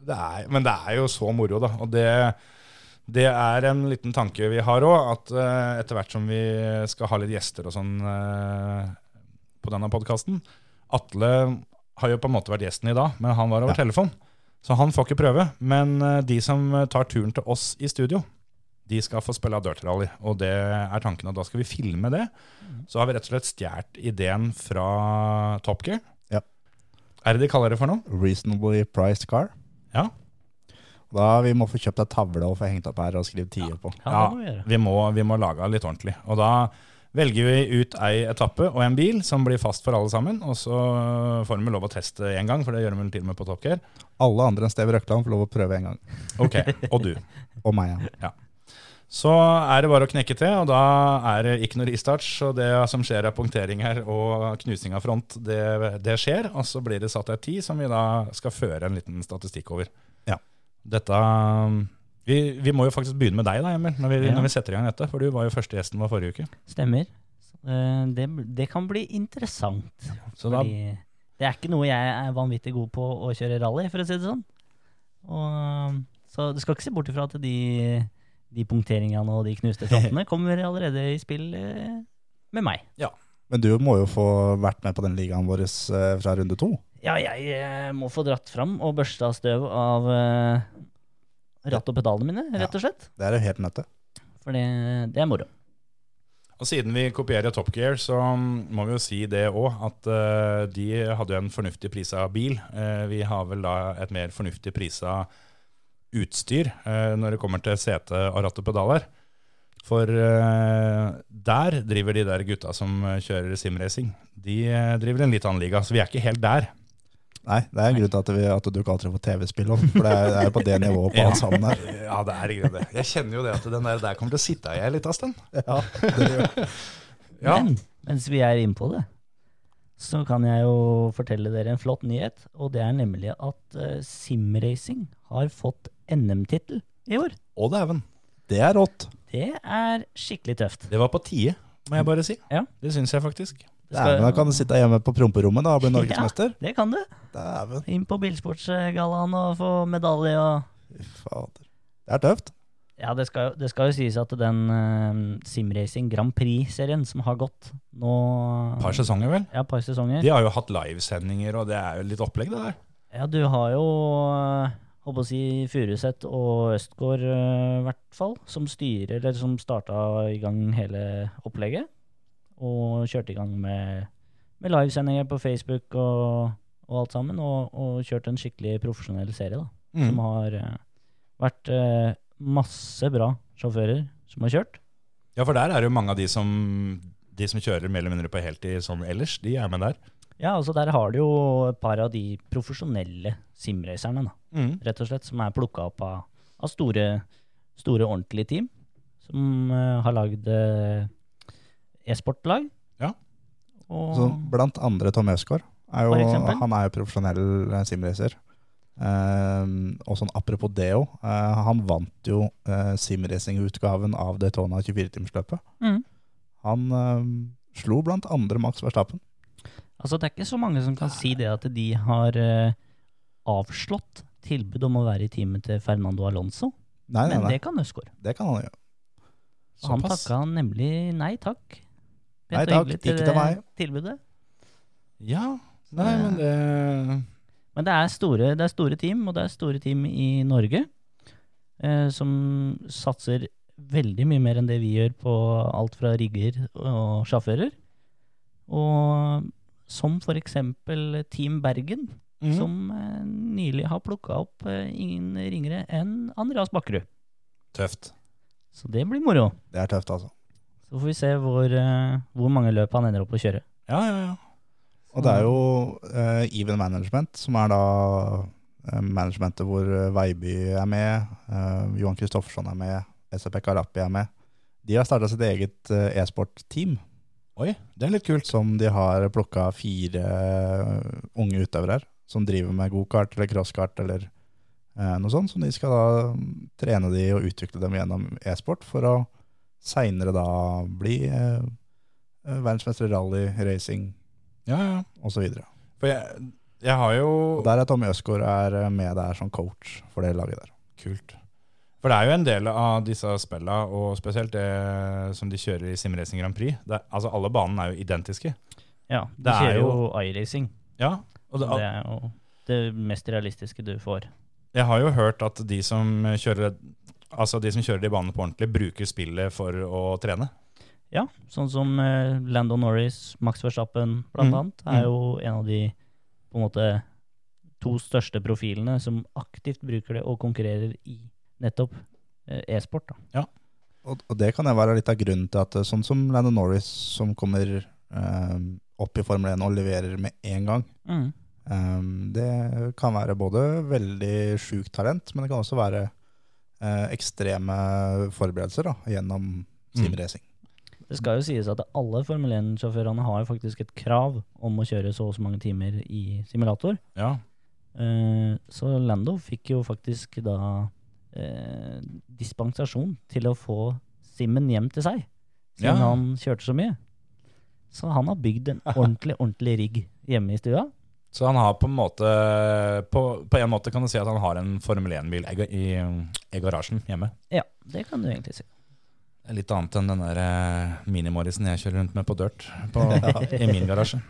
[SPEAKER 1] det er, men det er jo så moro, da. Og det, det er en liten tanke vi har òg, at eh, etter hvert som vi skal ha litt gjester og sånn eh, på denne podkasten Atle har jo på en måte vært gjesten i dag, men han var over
[SPEAKER 2] Ja.
[SPEAKER 1] telefon. Så han får ikke prøve. Men eh, de som tar turen til oss i studio, de skal få spille Dirt Rally. Og det er tanken at da skal vi filme det. Så har vi rett og slett stjålet ideen fra Top Gear.
[SPEAKER 2] Ja.
[SPEAKER 1] Er det de kaller det for noe?
[SPEAKER 2] Reasonably priced car.
[SPEAKER 1] Ja.
[SPEAKER 2] Da Vi må få kjøpt ei tavle og få hengt opp her og skrevet tider på.
[SPEAKER 3] Ja, det må vi gjøre.
[SPEAKER 1] vi må, vi må lage litt ordentlig. Og da velger vi ut ei etappe og en bil som blir fast for alle sammen. Og så får vi lov å teste én gang, for det gjør de vel til og med på Top Gear.
[SPEAKER 2] Alle andre enn Steve Røkland får lov å prøve en gang.
[SPEAKER 1] Ok, og du.
[SPEAKER 2] Og meg, ja.
[SPEAKER 1] Så er det bare å knekke til, og da er det ikke noe restart. Så det som skjer av punkteringer og knusing av front, det, det skjer. Og så blir det satt ei tid som vi da skal føre en liten statistikk over.
[SPEAKER 2] Ja.
[SPEAKER 1] Dette vi, vi må jo faktisk begynne med deg, da, Emil, når vi,
[SPEAKER 3] Ja.
[SPEAKER 1] når vi setter i gang dette. For du var jo første gjesten vår forrige uke.
[SPEAKER 3] Stemmer. Eh, Det, det kan bli interessant.
[SPEAKER 1] Så da,
[SPEAKER 3] Fordi det er ikke noe jeg er vanvittig god på å kjøre rally, for å si det sånn. Og, så du skal ikke se bort ifra at de, de punkteringene og de knuste frontene kommer allerede i spill eh, med meg.
[SPEAKER 2] Men du må jo få vært med på den ligaen vår eh, fra runde to.
[SPEAKER 3] Ja, jeg eh, må få dratt fram og børsta støv av uh, ratt og pedalene mine, rett og slett.
[SPEAKER 2] Ja, Det er jo helt nødt til.
[SPEAKER 3] For det, det er moro.
[SPEAKER 1] Og siden vi kopierer Top Gear, så må vi jo si det òg, at uh, de hadde jo en fornuftig prisa bil. Uh, vi har vel da et mer fornuftig prisa utstyr når det kommer til sete og ratt og pedaler. For uh, der driver de der gutta som kjører simracing. De driver en litt annen liga, så vi er ikke helt der.
[SPEAKER 2] Nei, det er en grunn til at, vi, at du ikke alltid får TV-spill. om, For det er, det er på det nivået på
[SPEAKER 1] Ja.
[SPEAKER 2] alt sammen her.
[SPEAKER 1] Ja, det er ikke det. Jeg kjenner jo det at den der, der kommer til å sitte i ei lita stund.
[SPEAKER 2] Ja.
[SPEAKER 1] Ja.
[SPEAKER 3] Men mens vi er inne på det, så kan jeg jo fortelle dere en flott nyhet. Og det er nemlig at uh, simracing har fått NM-tittel i år.
[SPEAKER 1] Å dæven.
[SPEAKER 2] det er rått.
[SPEAKER 3] Det er skikkelig tøft.
[SPEAKER 1] Det var på tide, må jeg bare si.
[SPEAKER 3] Ja.
[SPEAKER 1] Det syns jeg faktisk.
[SPEAKER 2] Dæven, da kan du sitte hjemme på promperommet da og bli norgesmester.
[SPEAKER 3] Ja, Det kan du.
[SPEAKER 2] Dæven,
[SPEAKER 3] Inn på Bilsportsgallaen og få medalje og
[SPEAKER 2] fader. Det er tøft.
[SPEAKER 3] Ja, det skal, det skal jo sies at den uh, Simracing Grand Prix-serien som har gått nå
[SPEAKER 1] par sesonger, vel.
[SPEAKER 3] Ja, par sesonger.
[SPEAKER 1] De har jo hatt livesendinger, og det er jo litt opplegg, det der.
[SPEAKER 3] Ja, du har jo uh, håper å si Furuset og Østgård i uh, hvert fall, som styrer, eller som starta i gang hele opplegget. Og kjørte i gang med, med livesendinger på Facebook og, og alt sammen. Og, og kjørte en skikkelig profesjonell serie, da.
[SPEAKER 1] Mm.
[SPEAKER 3] Som har eh, vært eh, masse bra sjåfører som har kjørt.
[SPEAKER 1] Ja, for der er det jo mange av de som, de som kjører mer eller mindre på heltid sånn ellers, de er med der.
[SPEAKER 3] Ja, altså der har du jo et par av de profesjonelle simracerne, da.
[SPEAKER 1] Mm.
[SPEAKER 3] rett og slett, som er plukka opp av, av store, store, ordentlige team. Som uh, har lagd eh, e-sportlag.
[SPEAKER 1] Ja.
[SPEAKER 3] Og
[SPEAKER 2] Så blant andre Tom Øsgaard. Er jo, han er jo profesjonell eh, simracer. Um, og sånn apropos det òg, han vant jo uh, simracingutgaven av Daytona 24-timersløpet.
[SPEAKER 3] Mm.
[SPEAKER 2] Han eh, slo blant andre Max Verstappen.
[SPEAKER 3] Altså, det er ikke så mange som kan si det at de har eh, avslått tilbud om å være i teamet til Fernando Alonso,
[SPEAKER 2] Nei, nei,
[SPEAKER 3] men det kan Øsgaard.
[SPEAKER 2] Det kan han gjøre.
[SPEAKER 3] Han takka nemlig nei takk.
[SPEAKER 2] Nei takk, ikke til meg.
[SPEAKER 3] Tilbudet.
[SPEAKER 1] Ja, nei, men det
[SPEAKER 3] Men det er, store, det er store team, og det er store team i Norge eh, som satser veldig mye mer enn det vi gjør på alt fra rigger og sjåfører. Og som for eksempel Team Bergen,
[SPEAKER 1] mm.
[SPEAKER 3] som eh, nylig har plukka opp eh, ingen ringere enn Andreas Bakkerud.
[SPEAKER 1] Tøft.
[SPEAKER 3] Så det blir moro.
[SPEAKER 2] Det er tøft, altså.
[SPEAKER 3] Så får vi se hvor, eh, hvor mange løp han ender opp å kjøre.
[SPEAKER 1] Ja, ja, ja.
[SPEAKER 2] Og det er jo eh, Even Management, som er da eh, managementet hvor Veiby er med, eh, Johan Kristoffersson er med, SAP Karapi er med. De har starta sitt eget e-sport-team,
[SPEAKER 1] Oi, det er litt kult.
[SPEAKER 2] som de har plukka fire unge utøvere her, som driver med gokart eller crosskart eller eh, noe sånt. Så de skal da trene de og utvikle dem gjennom e-sport for å seinere da bli eh, eh, verdensmester i rally, racing
[SPEAKER 1] Ja, ja.
[SPEAKER 2] osv.
[SPEAKER 1] For jeg, jeg har jo
[SPEAKER 2] Og der er Tommy Østgaard er eh, med der som coach for det laget der.
[SPEAKER 1] Kult. For det er jo en del av disse spilla, og spesielt det som de kjører i Simracing Grand Prix. Det, er- altså Alle banene er jo identiske.
[SPEAKER 3] Ja, de
[SPEAKER 1] Det er
[SPEAKER 3] kjører jo
[SPEAKER 1] jo-
[SPEAKER 3] iRacing.
[SPEAKER 1] Ja, og det,
[SPEAKER 3] Det er jo det mest realistiske du får.
[SPEAKER 1] Jeg har jo hørt at de som kjører Altså de som kjører de banene på ordentlig, bruker spillet for å trene.
[SPEAKER 3] Ja, sånn som uh, Lando Norris, Max Verstappen blant
[SPEAKER 1] Mm.
[SPEAKER 3] annet, er jo en av de på en måte to største profilene som aktivt bruker det og konkurrerer i nettopp uh, e-sport. Ja.
[SPEAKER 2] Og, og det kan jo være litt av grunnen til at eh, sånn som Landon Norris, som kommer uh, opp i Formel 1 og leverer med en gang,
[SPEAKER 3] Mm.
[SPEAKER 2] um, det kan være både veldig sjukt talent, men det kan også være ekstreme forberedelser da, gjennom simracing.
[SPEAKER 3] Det skal jo sies at alle Formel 1-sjåførene har faktisk et krav om å kjøre så og så mange timer i simulator.
[SPEAKER 1] Ja,
[SPEAKER 3] Eh, så Lando fikk jo faktisk da eh, dispensasjon til å få simmen hjem til seg, siden
[SPEAKER 1] Ja.
[SPEAKER 3] han kjørte så mye. Så han har bygd en ordentlig, ordentlig rigg hjemme i stua.
[SPEAKER 1] Så han har på en måte på, på en måte kan du si at han har en Formel 1-bil i, i, i garasjen hjemme.
[SPEAKER 3] Ja, det kan du egentlig si.
[SPEAKER 1] Litt annet enn den der eh, Mini-Morrisen jeg kjører rundt med på dirt på, i min garasje.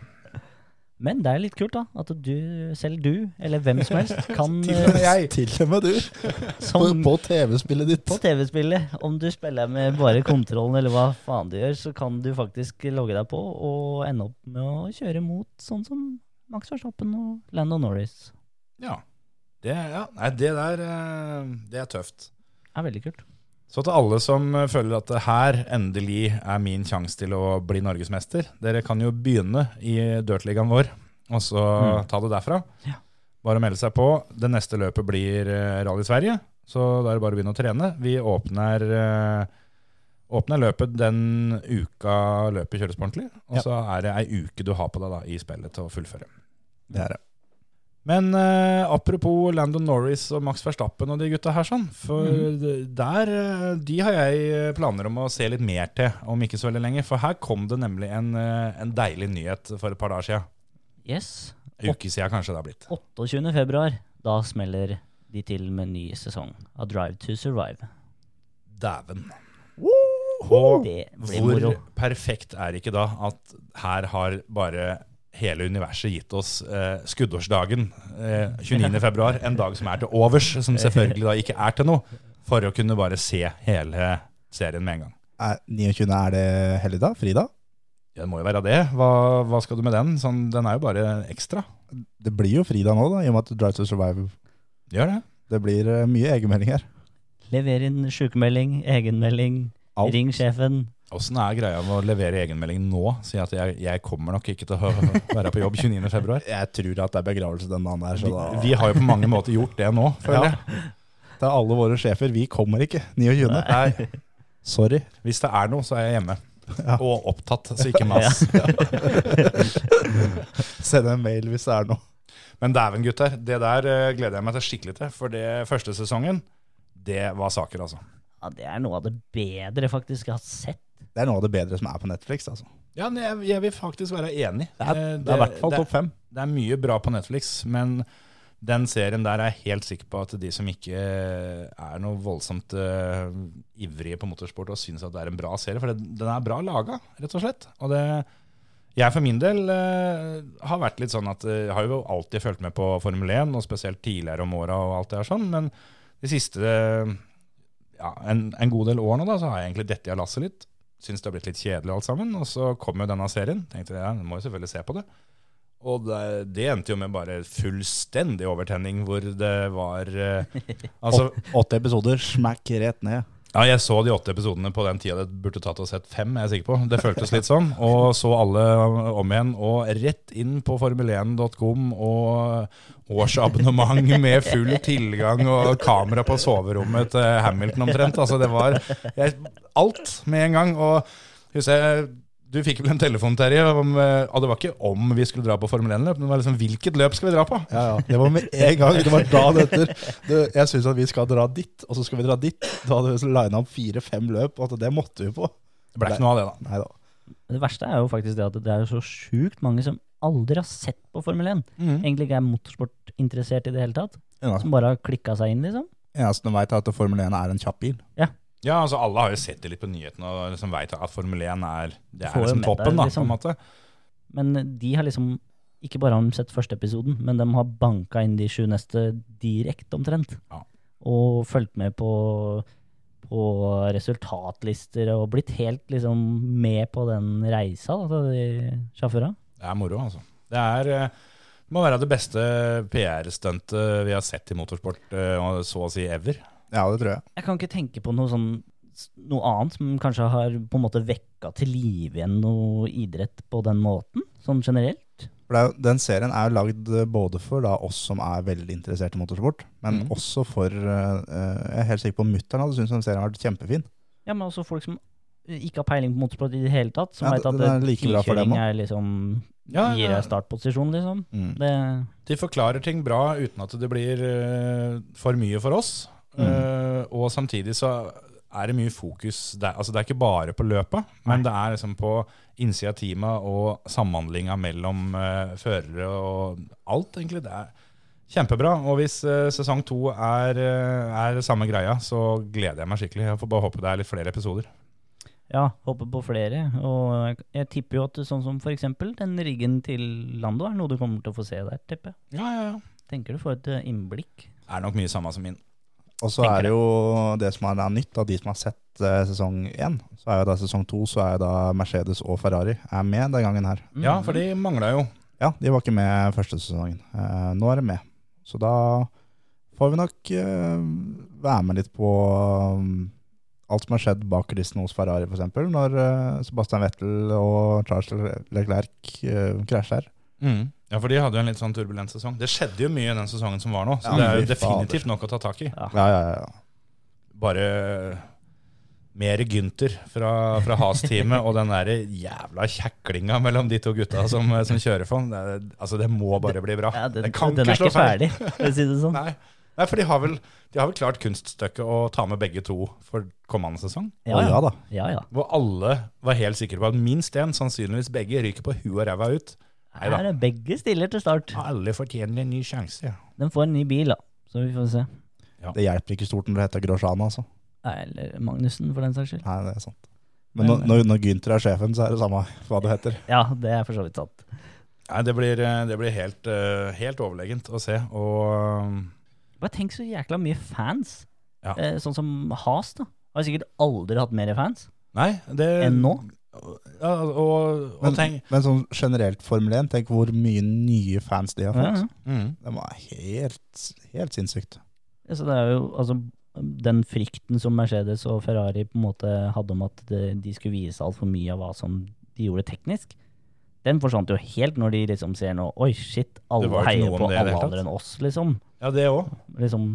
[SPEAKER 3] Men det er litt kult, da. At du, selv du, eller hvem som helst, kan
[SPEAKER 2] Til og med jeg. Til og med du. På,
[SPEAKER 3] som,
[SPEAKER 2] på TV-spillet ditt.
[SPEAKER 3] på TV-spillet, om du spiller med bare kontrollen eller hva faen du gjør, så kan du faktisk logge deg på og ende opp med å kjøre mot sånn som Max Verstappen og Lando Norris.
[SPEAKER 1] Ja. Det, ja. Nei, det der eh, det er tøft.
[SPEAKER 3] er veldig kult.
[SPEAKER 1] Så til alle som eh, føler at det her endelig er min sjanse til å bli norgesmester, dere kan jo begynne i Dirtligaen vår, og så ta det derfra.
[SPEAKER 3] Ja.
[SPEAKER 1] Bare melde seg på. Det neste løpet blir eh, Rally Sverige, så da er det bare å begynne å trene. Vi åpner, åpner løpet den uka løpet kjøres på ordentlig, og
[SPEAKER 2] Ja.
[SPEAKER 1] så er det ei uke du har på deg da, i spillet til å fullføre.
[SPEAKER 2] Det er det.
[SPEAKER 1] Men eh, apropos Landon Norris og Max Verstappen og de gutta her, sånn. For der eh, De har jeg planer om å se litt mer til om ikke så veldig lenge. For her kom det nemlig en, eh, en deilig nyhet for et par dager siden.
[SPEAKER 3] Yes.
[SPEAKER 1] En uke siden kanskje det har blitt.
[SPEAKER 3] 28. februar, da smeller de til med ny sesong av Drive to Survive.
[SPEAKER 1] Dæven. Og hvor
[SPEAKER 3] moro.
[SPEAKER 1] perfekt er ikke da at her har bare hele universet gitt oss eh, skuddårsdagen eh, 29. februar, en dag som er til overs, som selvfølgelig da ikke er til noe, for å kunne bare se hele serien med en gang.
[SPEAKER 2] Er, 29. er det helligdag? Fridag?
[SPEAKER 1] Ja, det må jo være det. Hva, hva skal du med den? Sånn, den er jo bare ekstra.
[SPEAKER 2] Det blir jo fridag nå, da, i og med at Drive to Survive
[SPEAKER 1] Gjør det.
[SPEAKER 2] Det blir eh, mye egenmelding her.
[SPEAKER 3] Lever inn sykemelding, egenmelding,
[SPEAKER 2] Alt.
[SPEAKER 3] ring sjefen.
[SPEAKER 1] Åssen er greia med å levere egenmelding nå? Si at jeg, jeg kommer nok ikke til å være på jobb 29.2.
[SPEAKER 2] Jeg tror at det er begravelse den dagen der. Så
[SPEAKER 1] Vi,
[SPEAKER 2] da,
[SPEAKER 1] vi har jo på mange måter gjort det nå, føler
[SPEAKER 2] Ja.
[SPEAKER 1] jeg.
[SPEAKER 2] Det er alle våre sjefer. Vi kommer ikke 29.
[SPEAKER 1] Nei,
[SPEAKER 2] Sorry.
[SPEAKER 1] hvis det er noe, så er jeg hjemme.
[SPEAKER 2] Ja.
[SPEAKER 1] Og opptatt, så ikke mas.
[SPEAKER 2] Send en mail hvis det er noe.
[SPEAKER 1] Men dæven, gutter. Det der eh, gleder jeg meg til skikkelig til. For det første sesongen, det var saker, altså.
[SPEAKER 3] Ja, det er noe av det bedre faktisk jeg har sett.
[SPEAKER 2] Det er noe av det bedre som er på Netflix. altså.
[SPEAKER 1] Ja, jeg, jeg vil faktisk være enig.
[SPEAKER 2] Det er,
[SPEAKER 1] Eh,
[SPEAKER 2] det er i hvert fall topp fem.
[SPEAKER 1] Det er mye bra på Netflix, men den serien der er jeg helt sikker på at de som ikke er noe voldsomt uh, ivrige på motorsport og syns at det er en bra serie, for det, den er bra laga, rett og slett. Og det, jeg for min del uh, har vært litt sånn at uh, jeg har jo alltid fulgt med på Formel 1, og spesielt tidligere om åra og alt det der sånn, men de siste ja, en, en god del år nå da, så har jeg egentlig dette i lasset litt. Syns det har blitt litt kjedelig alt sammen. Og så kom jo denne serien. Tenkte jeg, ja, jeg må jo selvfølgelig se på det. Og det, det endte jo med bare fullstendig overtenning, hvor det var eh, Altså,
[SPEAKER 2] Åtte episoder, smakk rett ned.
[SPEAKER 1] Ja, jeg så de åtte episodene på den tida det burde tatt å sett fem, er jeg sikker på. Det føltes litt sånn. Og så alle om igjen, og rett inn på formel1.com og årsabonnement med full tilgang og kamera på soverommet til Hamilton omtrent. Altså, det var jeg, alt med en gang. Og husk, jeg, du fikk vel en telefon, Terje, om, eh, og det var ikke om vi skulle dra på Formel 1-løp, men det var liksom hvilket løp skal vi dra på?
[SPEAKER 2] Ja, ja. Det var med en gang. Det var dagen etter. Du, jeg syns at vi skal dra dit, og så skal vi dra dit. Da hadde vi lina opp fire-fem løp, og at det måtte vi på.
[SPEAKER 1] Det ble ikke noe av det, da.
[SPEAKER 2] Nei da.
[SPEAKER 3] Det verste er jo faktisk det at det er så sjukt mange som aldri har sett på Formel 1.
[SPEAKER 1] Mm.
[SPEAKER 3] Egentlig ikke er motorsportinteressert i det hele tatt.
[SPEAKER 2] Ja.
[SPEAKER 3] Som bare har klikka seg inn, liksom.
[SPEAKER 2] eneste de veit, er at Formel 1 er en kjapp bil.
[SPEAKER 1] Ja, altså alle har jo sett det litt på nyhetene og liksom vet at Formel 1 er, det er liksom toppen, da,
[SPEAKER 3] liksom.
[SPEAKER 1] på en måte.
[SPEAKER 3] Men de har liksom ikke bare har de sett første episoden, men de har banka inn de sju neste direkte, omtrent.
[SPEAKER 1] Ja.
[SPEAKER 3] Og fulgt med på, på resultatlister og blitt helt liksom med på den reisa da, de sjåførene.
[SPEAKER 1] Det er moro, altså. Det er eh, det må være det beste PR-stuntet vi har sett i motorsport, eh, så å si ever.
[SPEAKER 2] Ja, det tror jeg.
[SPEAKER 3] Jeg kan ikke tenke på noe sånn noe annet som kanskje har på en måte vekka til live igjen noe idrett på den måten, sånn generelt.
[SPEAKER 2] For det er, den serien er jo lagd eh, både for da, oss som er veldig interessert i motorsport, men
[SPEAKER 1] mm.
[SPEAKER 2] også for eh, Jeg er helt sikker på mutter'n hadde syntes den serien har vært kjempefin.
[SPEAKER 3] Ja, men også folk som ikke har peiling på motorsport i det hele tatt, som
[SPEAKER 2] Ja,
[SPEAKER 3] vet at
[SPEAKER 2] er like bra for dem
[SPEAKER 3] er liksom
[SPEAKER 1] Ja,
[SPEAKER 3] gir deg startposisjon, liksom.
[SPEAKER 2] Mm.
[SPEAKER 3] Det,
[SPEAKER 1] De forklarer ting bra uten at det blir uh, for mye for oss.
[SPEAKER 2] Mm.
[SPEAKER 1] Eh, og samtidig så er det mye fokus det er, altså det er ikke bare på løpet, men det er liksom på innsida av teamet og samhandlinga mellom uh, førere og alt, egentlig. Det er kjempebra. Og hvis uh, sesong to er, er samme greia, så gleder jeg meg skikkelig. Jeg får bare håpe det er litt flere episoder.
[SPEAKER 3] ja, håper på flere. Og jeg, tipper jo at sånn som eksempel den riggen til Lando er noe du kommer til å få se der, tipper jeg.
[SPEAKER 1] Ja, ja, ja.
[SPEAKER 3] Tenker du får et innblikk.
[SPEAKER 1] Det er nok mye samme som min.
[SPEAKER 2] Og så er det jo det som er nytt av de som har sett uh, sesong én. Så er jo da sesong to så er jo da Mercedes og Ferrari er med den gangen her.
[SPEAKER 1] Ja, for de mangla jo.
[SPEAKER 2] Ja, de var ikke med første sesongen. Uh, nå er de med. Så da får vi nok uh, være med litt på um, alt som har skjedd bak kulissene hos Ferrari, f.eks. Når Sebastian Vettel og Charles Leclerc krasjer.
[SPEAKER 1] Mm. Ja, for de hadde jo en litt sånn turbulent sesong. Det skjedde jo mye i den sesongen som var nå, så
[SPEAKER 2] Ja,
[SPEAKER 1] det er jo definitivt nok å ta tak i.
[SPEAKER 3] Ja.
[SPEAKER 2] Ja, ja, ja.
[SPEAKER 1] Bare mer Gynter fra, fra Has-teamet og den der jævla kjeklinga mellom de to gutta som, som kjører for. Det, er- altså, det må bare bli bra.
[SPEAKER 3] Ja, den,
[SPEAKER 1] det kan
[SPEAKER 3] den er
[SPEAKER 1] ikke slå
[SPEAKER 3] ikke ferdig, for å si det sånn.
[SPEAKER 1] Nei. Nei, for de har, vel, de har vel klart kunststykket å ta med begge to for kommende sesong.
[SPEAKER 2] Ja, ja da.
[SPEAKER 3] Ja, ja.
[SPEAKER 1] Hvor alle var helt sikre på at minst én, sannsynligvis begge, ryker på huet og ræva ut.
[SPEAKER 3] Her er begge stiller til start.
[SPEAKER 1] Alle fortjener en ny sjanse. Ja.
[SPEAKER 3] De får en ny bil, da. Så vi får se.
[SPEAKER 2] Det hjelper ikke stort når det heter Grosjana, altså.
[SPEAKER 3] Nei, Eller Magnussen, for den saks skyld.
[SPEAKER 2] Nei, det er sant. Men når, når, når Günther er sjefen, så er det samme hva det heter.
[SPEAKER 3] Ja, det er for så vidt sant.
[SPEAKER 1] Nei, det blir, eh, det blir helt, eh, helt overlegent å se. Og
[SPEAKER 3] Bare tenk så jækla mye fans.
[SPEAKER 1] Ja.
[SPEAKER 3] Eh, sånn som Has, da. Har sikkert aldri hatt mer fans
[SPEAKER 1] Nei, det
[SPEAKER 3] enn nå.
[SPEAKER 1] Ja, og, og
[SPEAKER 2] Men,
[SPEAKER 1] tenk
[SPEAKER 2] men sånn generelt Formel 1, tenk hvor mye nye fans de har fått.
[SPEAKER 3] ja.
[SPEAKER 1] mm.
[SPEAKER 2] Det var helt, helt sinnssykt.
[SPEAKER 3] Ja, så det er jo altså den frykten som Mercedes og Ferrari på en måte hadde om at det, de skulle vise altfor mye av hva som de gjorde teknisk, den forsvant jo helt når de liksom ser nå Oi, shit, alle heier på
[SPEAKER 1] det
[SPEAKER 3] alle andre enn oss, liksom.
[SPEAKER 1] Ja, det òg.
[SPEAKER 3] liksom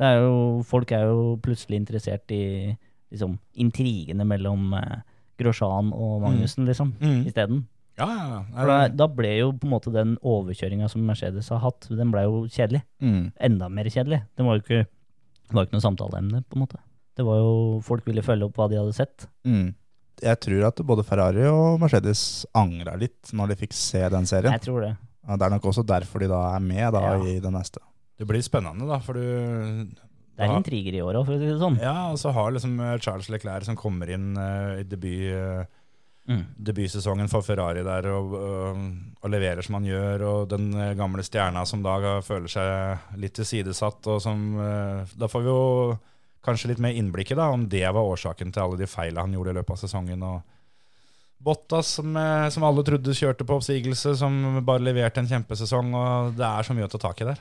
[SPEAKER 3] det er jo, Folk er jo plutselig interessert i liksom, intrigene mellom eh, Grosjean og Magnussen, liksom,
[SPEAKER 1] Mm.
[SPEAKER 3] isteden.
[SPEAKER 1] Ja, ja, ja.
[SPEAKER 3] Da, da ble jo på en måte den overkjøringa som Mercedes har hatt, den ble jo kjedelig.
[SPEAKER 2] Mm.
[SPEAKER 3] Enda mer kjedelig. Det var jo ikke, var ikke noe samtaleemne, på en måte. Det var jo, Folk ville følge opp hva de hadde sett.
[SPEAKER 2] Mm. Jeg tror at både Ferrari og Mercedes angra litt når de fikk se den serien.
[SPEAKER 3] Jeg tror det.
[SPEAKER 2] Ja, det er nok også derfor de da er med da,
[SPEAKER 3] Ja.
[SPEAKER 2] i den neste.
[SPEAKER 1] Det blir spennende, da, for du
[SPEAKER 3] Det er
[SPEAKER 1] Ja.
[SPEAKER 3] intriger i år òg, for å si det sånn.
[SPEAKER 1] Ja, og så har liksom eh, Charles Leclerc som kommer inn uh, i debut, uh,
[SPEAKER 3] Mm.
[SPEAKER 1] debutsesongen for Ferrari der og, uh, og leverer som han gjør, og den gamle stjerna som da føler seg litt tilsidesatt, og som Da får vi jo kanskje litt mer innblikk i da, om det var årsaken til alle de feilene han gjorde i løpet av sesongen. og Bottas, som, som alle trodde kjørte på oppsigelse, som bare leverte en kjempesesong. og Det er så mye å ta tak i der.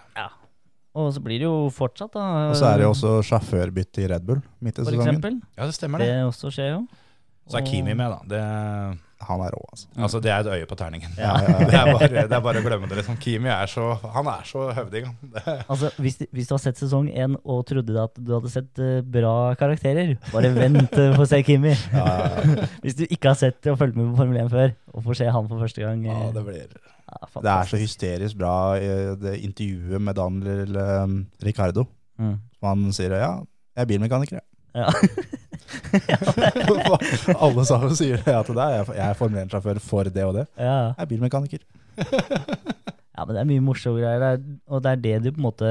[SPEAKER 3] Og så blir det jo fortsatt, da.
[SPEAKER 2] Og så er det jo også sjåførbytte i Red Bull midt i
[SPEAKER 3] For
[SPEAKER 2] sesongen.
[SPEAKER 3] eksempel.
[SPEAKER 1] Ja, det stemmer,
[SPEAKER 3] Det
[SPEAKER 1] det.
[SPEAKER 3] også skjer jo.
[SPEAKER 1] Så er Kimi med, da. Det,
[SPEAKER 2] Han er rå, altså.
[SPEAKER 1] altså, det er et øye på terningen.
[SPEAKER 3] Ja.
[SPEAKER 1] Det, er bare, det er bare å glemme det. liksom. Kimi er så, han er så høvding.
[SPEAKER 3] Altså, hvis, du- hvis du har sett sesong én og trodde at du hadde sett eh, bra karakterer, bare vent uh, for å se Kimi. hvis du ikke har sett og fulgt med på Formel 1 før, og får se han for første gang
[SPEAKER 1] ja,
[SPEAKER 3] eh,
[SPEAKER 1] det blir
[SPEAKER 3] ja,
[SPEAKER 2] Det er så hysterisk bra i det intervjuet med Daniel um, Ricardo.
[SPEAKER 3] Mm.
[SPEAKER 2] Han sier ja, jeg er bilmekaniker, jeg.
[SPEAKER 3] Ja.
[SPEAKER 2] Alle sammen sier ja til det er, jeg er Formel 1-sjåfør for det og det.
[SPEAKER 3] ja.
[SPEAKER 2] Jeg er bilmekaniker.
[SPEAKER 3] Ja, men det er mye morsomme greier. Det er, og det er det du på en måte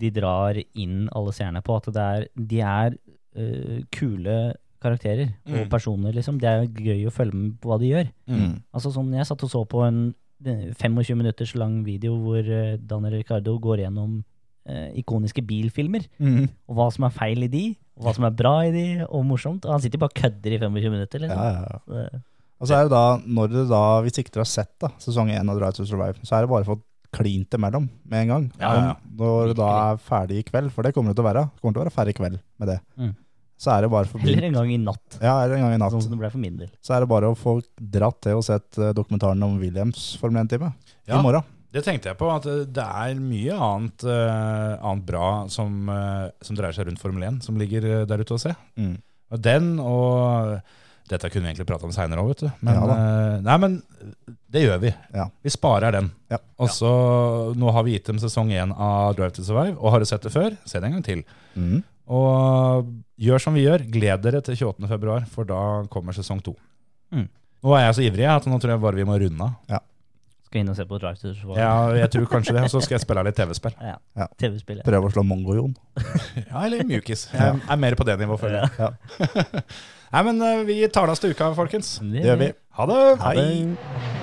[SPEAKER 3] de drar inn alle seerne på. At det er, de er uh, kule karakterer og
[SPEAKER 1] Mm.
[SPEAKER 3] personer, liksom. Det er gøy å følge med på hva de gjør.
[SPEAKER 2] Mm.
[SPEAKER 3] Altså sånn, Jeg satt og så på en eh, 25 minutters lang video hvor eh, Daniel Ricardo går gjennom eh, ikoniske bilfilmer.
[SPEAKER 2] Mm.
[SPEAKER 3] Og hva som er feil i de, og hva som er bra i de, og morsomt. Og han sitter bare og kødder i 25 minutter. Liksom.
[SPEAKER 2] ja, ja.
[SPEAKER 3] ja.
[SPEAKER 2] Og så er det da, når det da, hvis ikke dere har sett da, sesong 1 av Drive to Survive, så er det bare fått klint imellom med en gang.
[SPEAKER 1] Ja, ja, ja.
[SPEAKER 2] Når det da er ferdig i kveld, for det kommer det til å være, det kommer til å være ferdig i kveld med det,
[SPEAKER 3] Mm.
[SPEAKER 2] Så er det bare for
[SPEAKER 3] Eller en gang i natt,
[SPEAKER 2] Ja, eller en gang i natt.
[SPEAKER 3] sånn som det ble for min del.
[SPEAKER 2] Så er det bare å få dratt til og sett eh, dokumentaren om Williams Formel 1-time
[SPEAKER 1] Ja.
[SPEAKER 2] i morgen.
[SPEAKER 1] Det tenkte jeg på, at eh, det er mye annet, uh, annet bra som, uh, som dreier seg rundt Formel 1, som ligger der ute å se.
[SPEAKER 2] Mm.
[SPEAKER 1] Og den og Dette kunne vi egentlig prate om seinere òg, vet du. Men,
[SPEAKER 2] Ja
[SPEAKER 1] eh, nei, men det gjør vi.
[SPEAKER 2] Ja.
[SPEAKER 1] Vi sparer den.
[SPEAKER 2] Ja.
[SPEAKER 1] Og så, Nå har vi gitt dem sesong én av Drive to Survive, og har du sett det før, se det en gang til.
[SPEAKER 2] Mm.
[SPEAKER 1] Og gjør som vi gjør, gled dere til 28. februar, for da kommer sesong to.
[SPEAKER 3] Mm.
[SPEAKER 1] Nå er jeg så ivrig at nå tror jeg bare vi må runde av.
[SPEAKER 3] Skal inn og se på Drive to Survive.
[SPEAKER 1] Ja, jeg tror kanskje det, og så skal jeg spille litt TV-spill.
[SPEAKER 3] Ja.
[SPEAKER 2] Ja.
[SPEAKER 3] TV ja.
[SPEAKER 2] Prøve å slå Mongo-Jon.
[SPEAKER 1] Ja, eller mjukis. Jeg er mer på det nivået, føler jeg.
[SPEAKER 2] Ja.
[SPEAKER 1] Nei, men eh, vi oss til uka, folkens.
[SPEAKER 3] Det
[SPEAKER 2] Det gjør vi.
[SPEAKER 1] Ha det!
[SPEAKER 3] Ha det.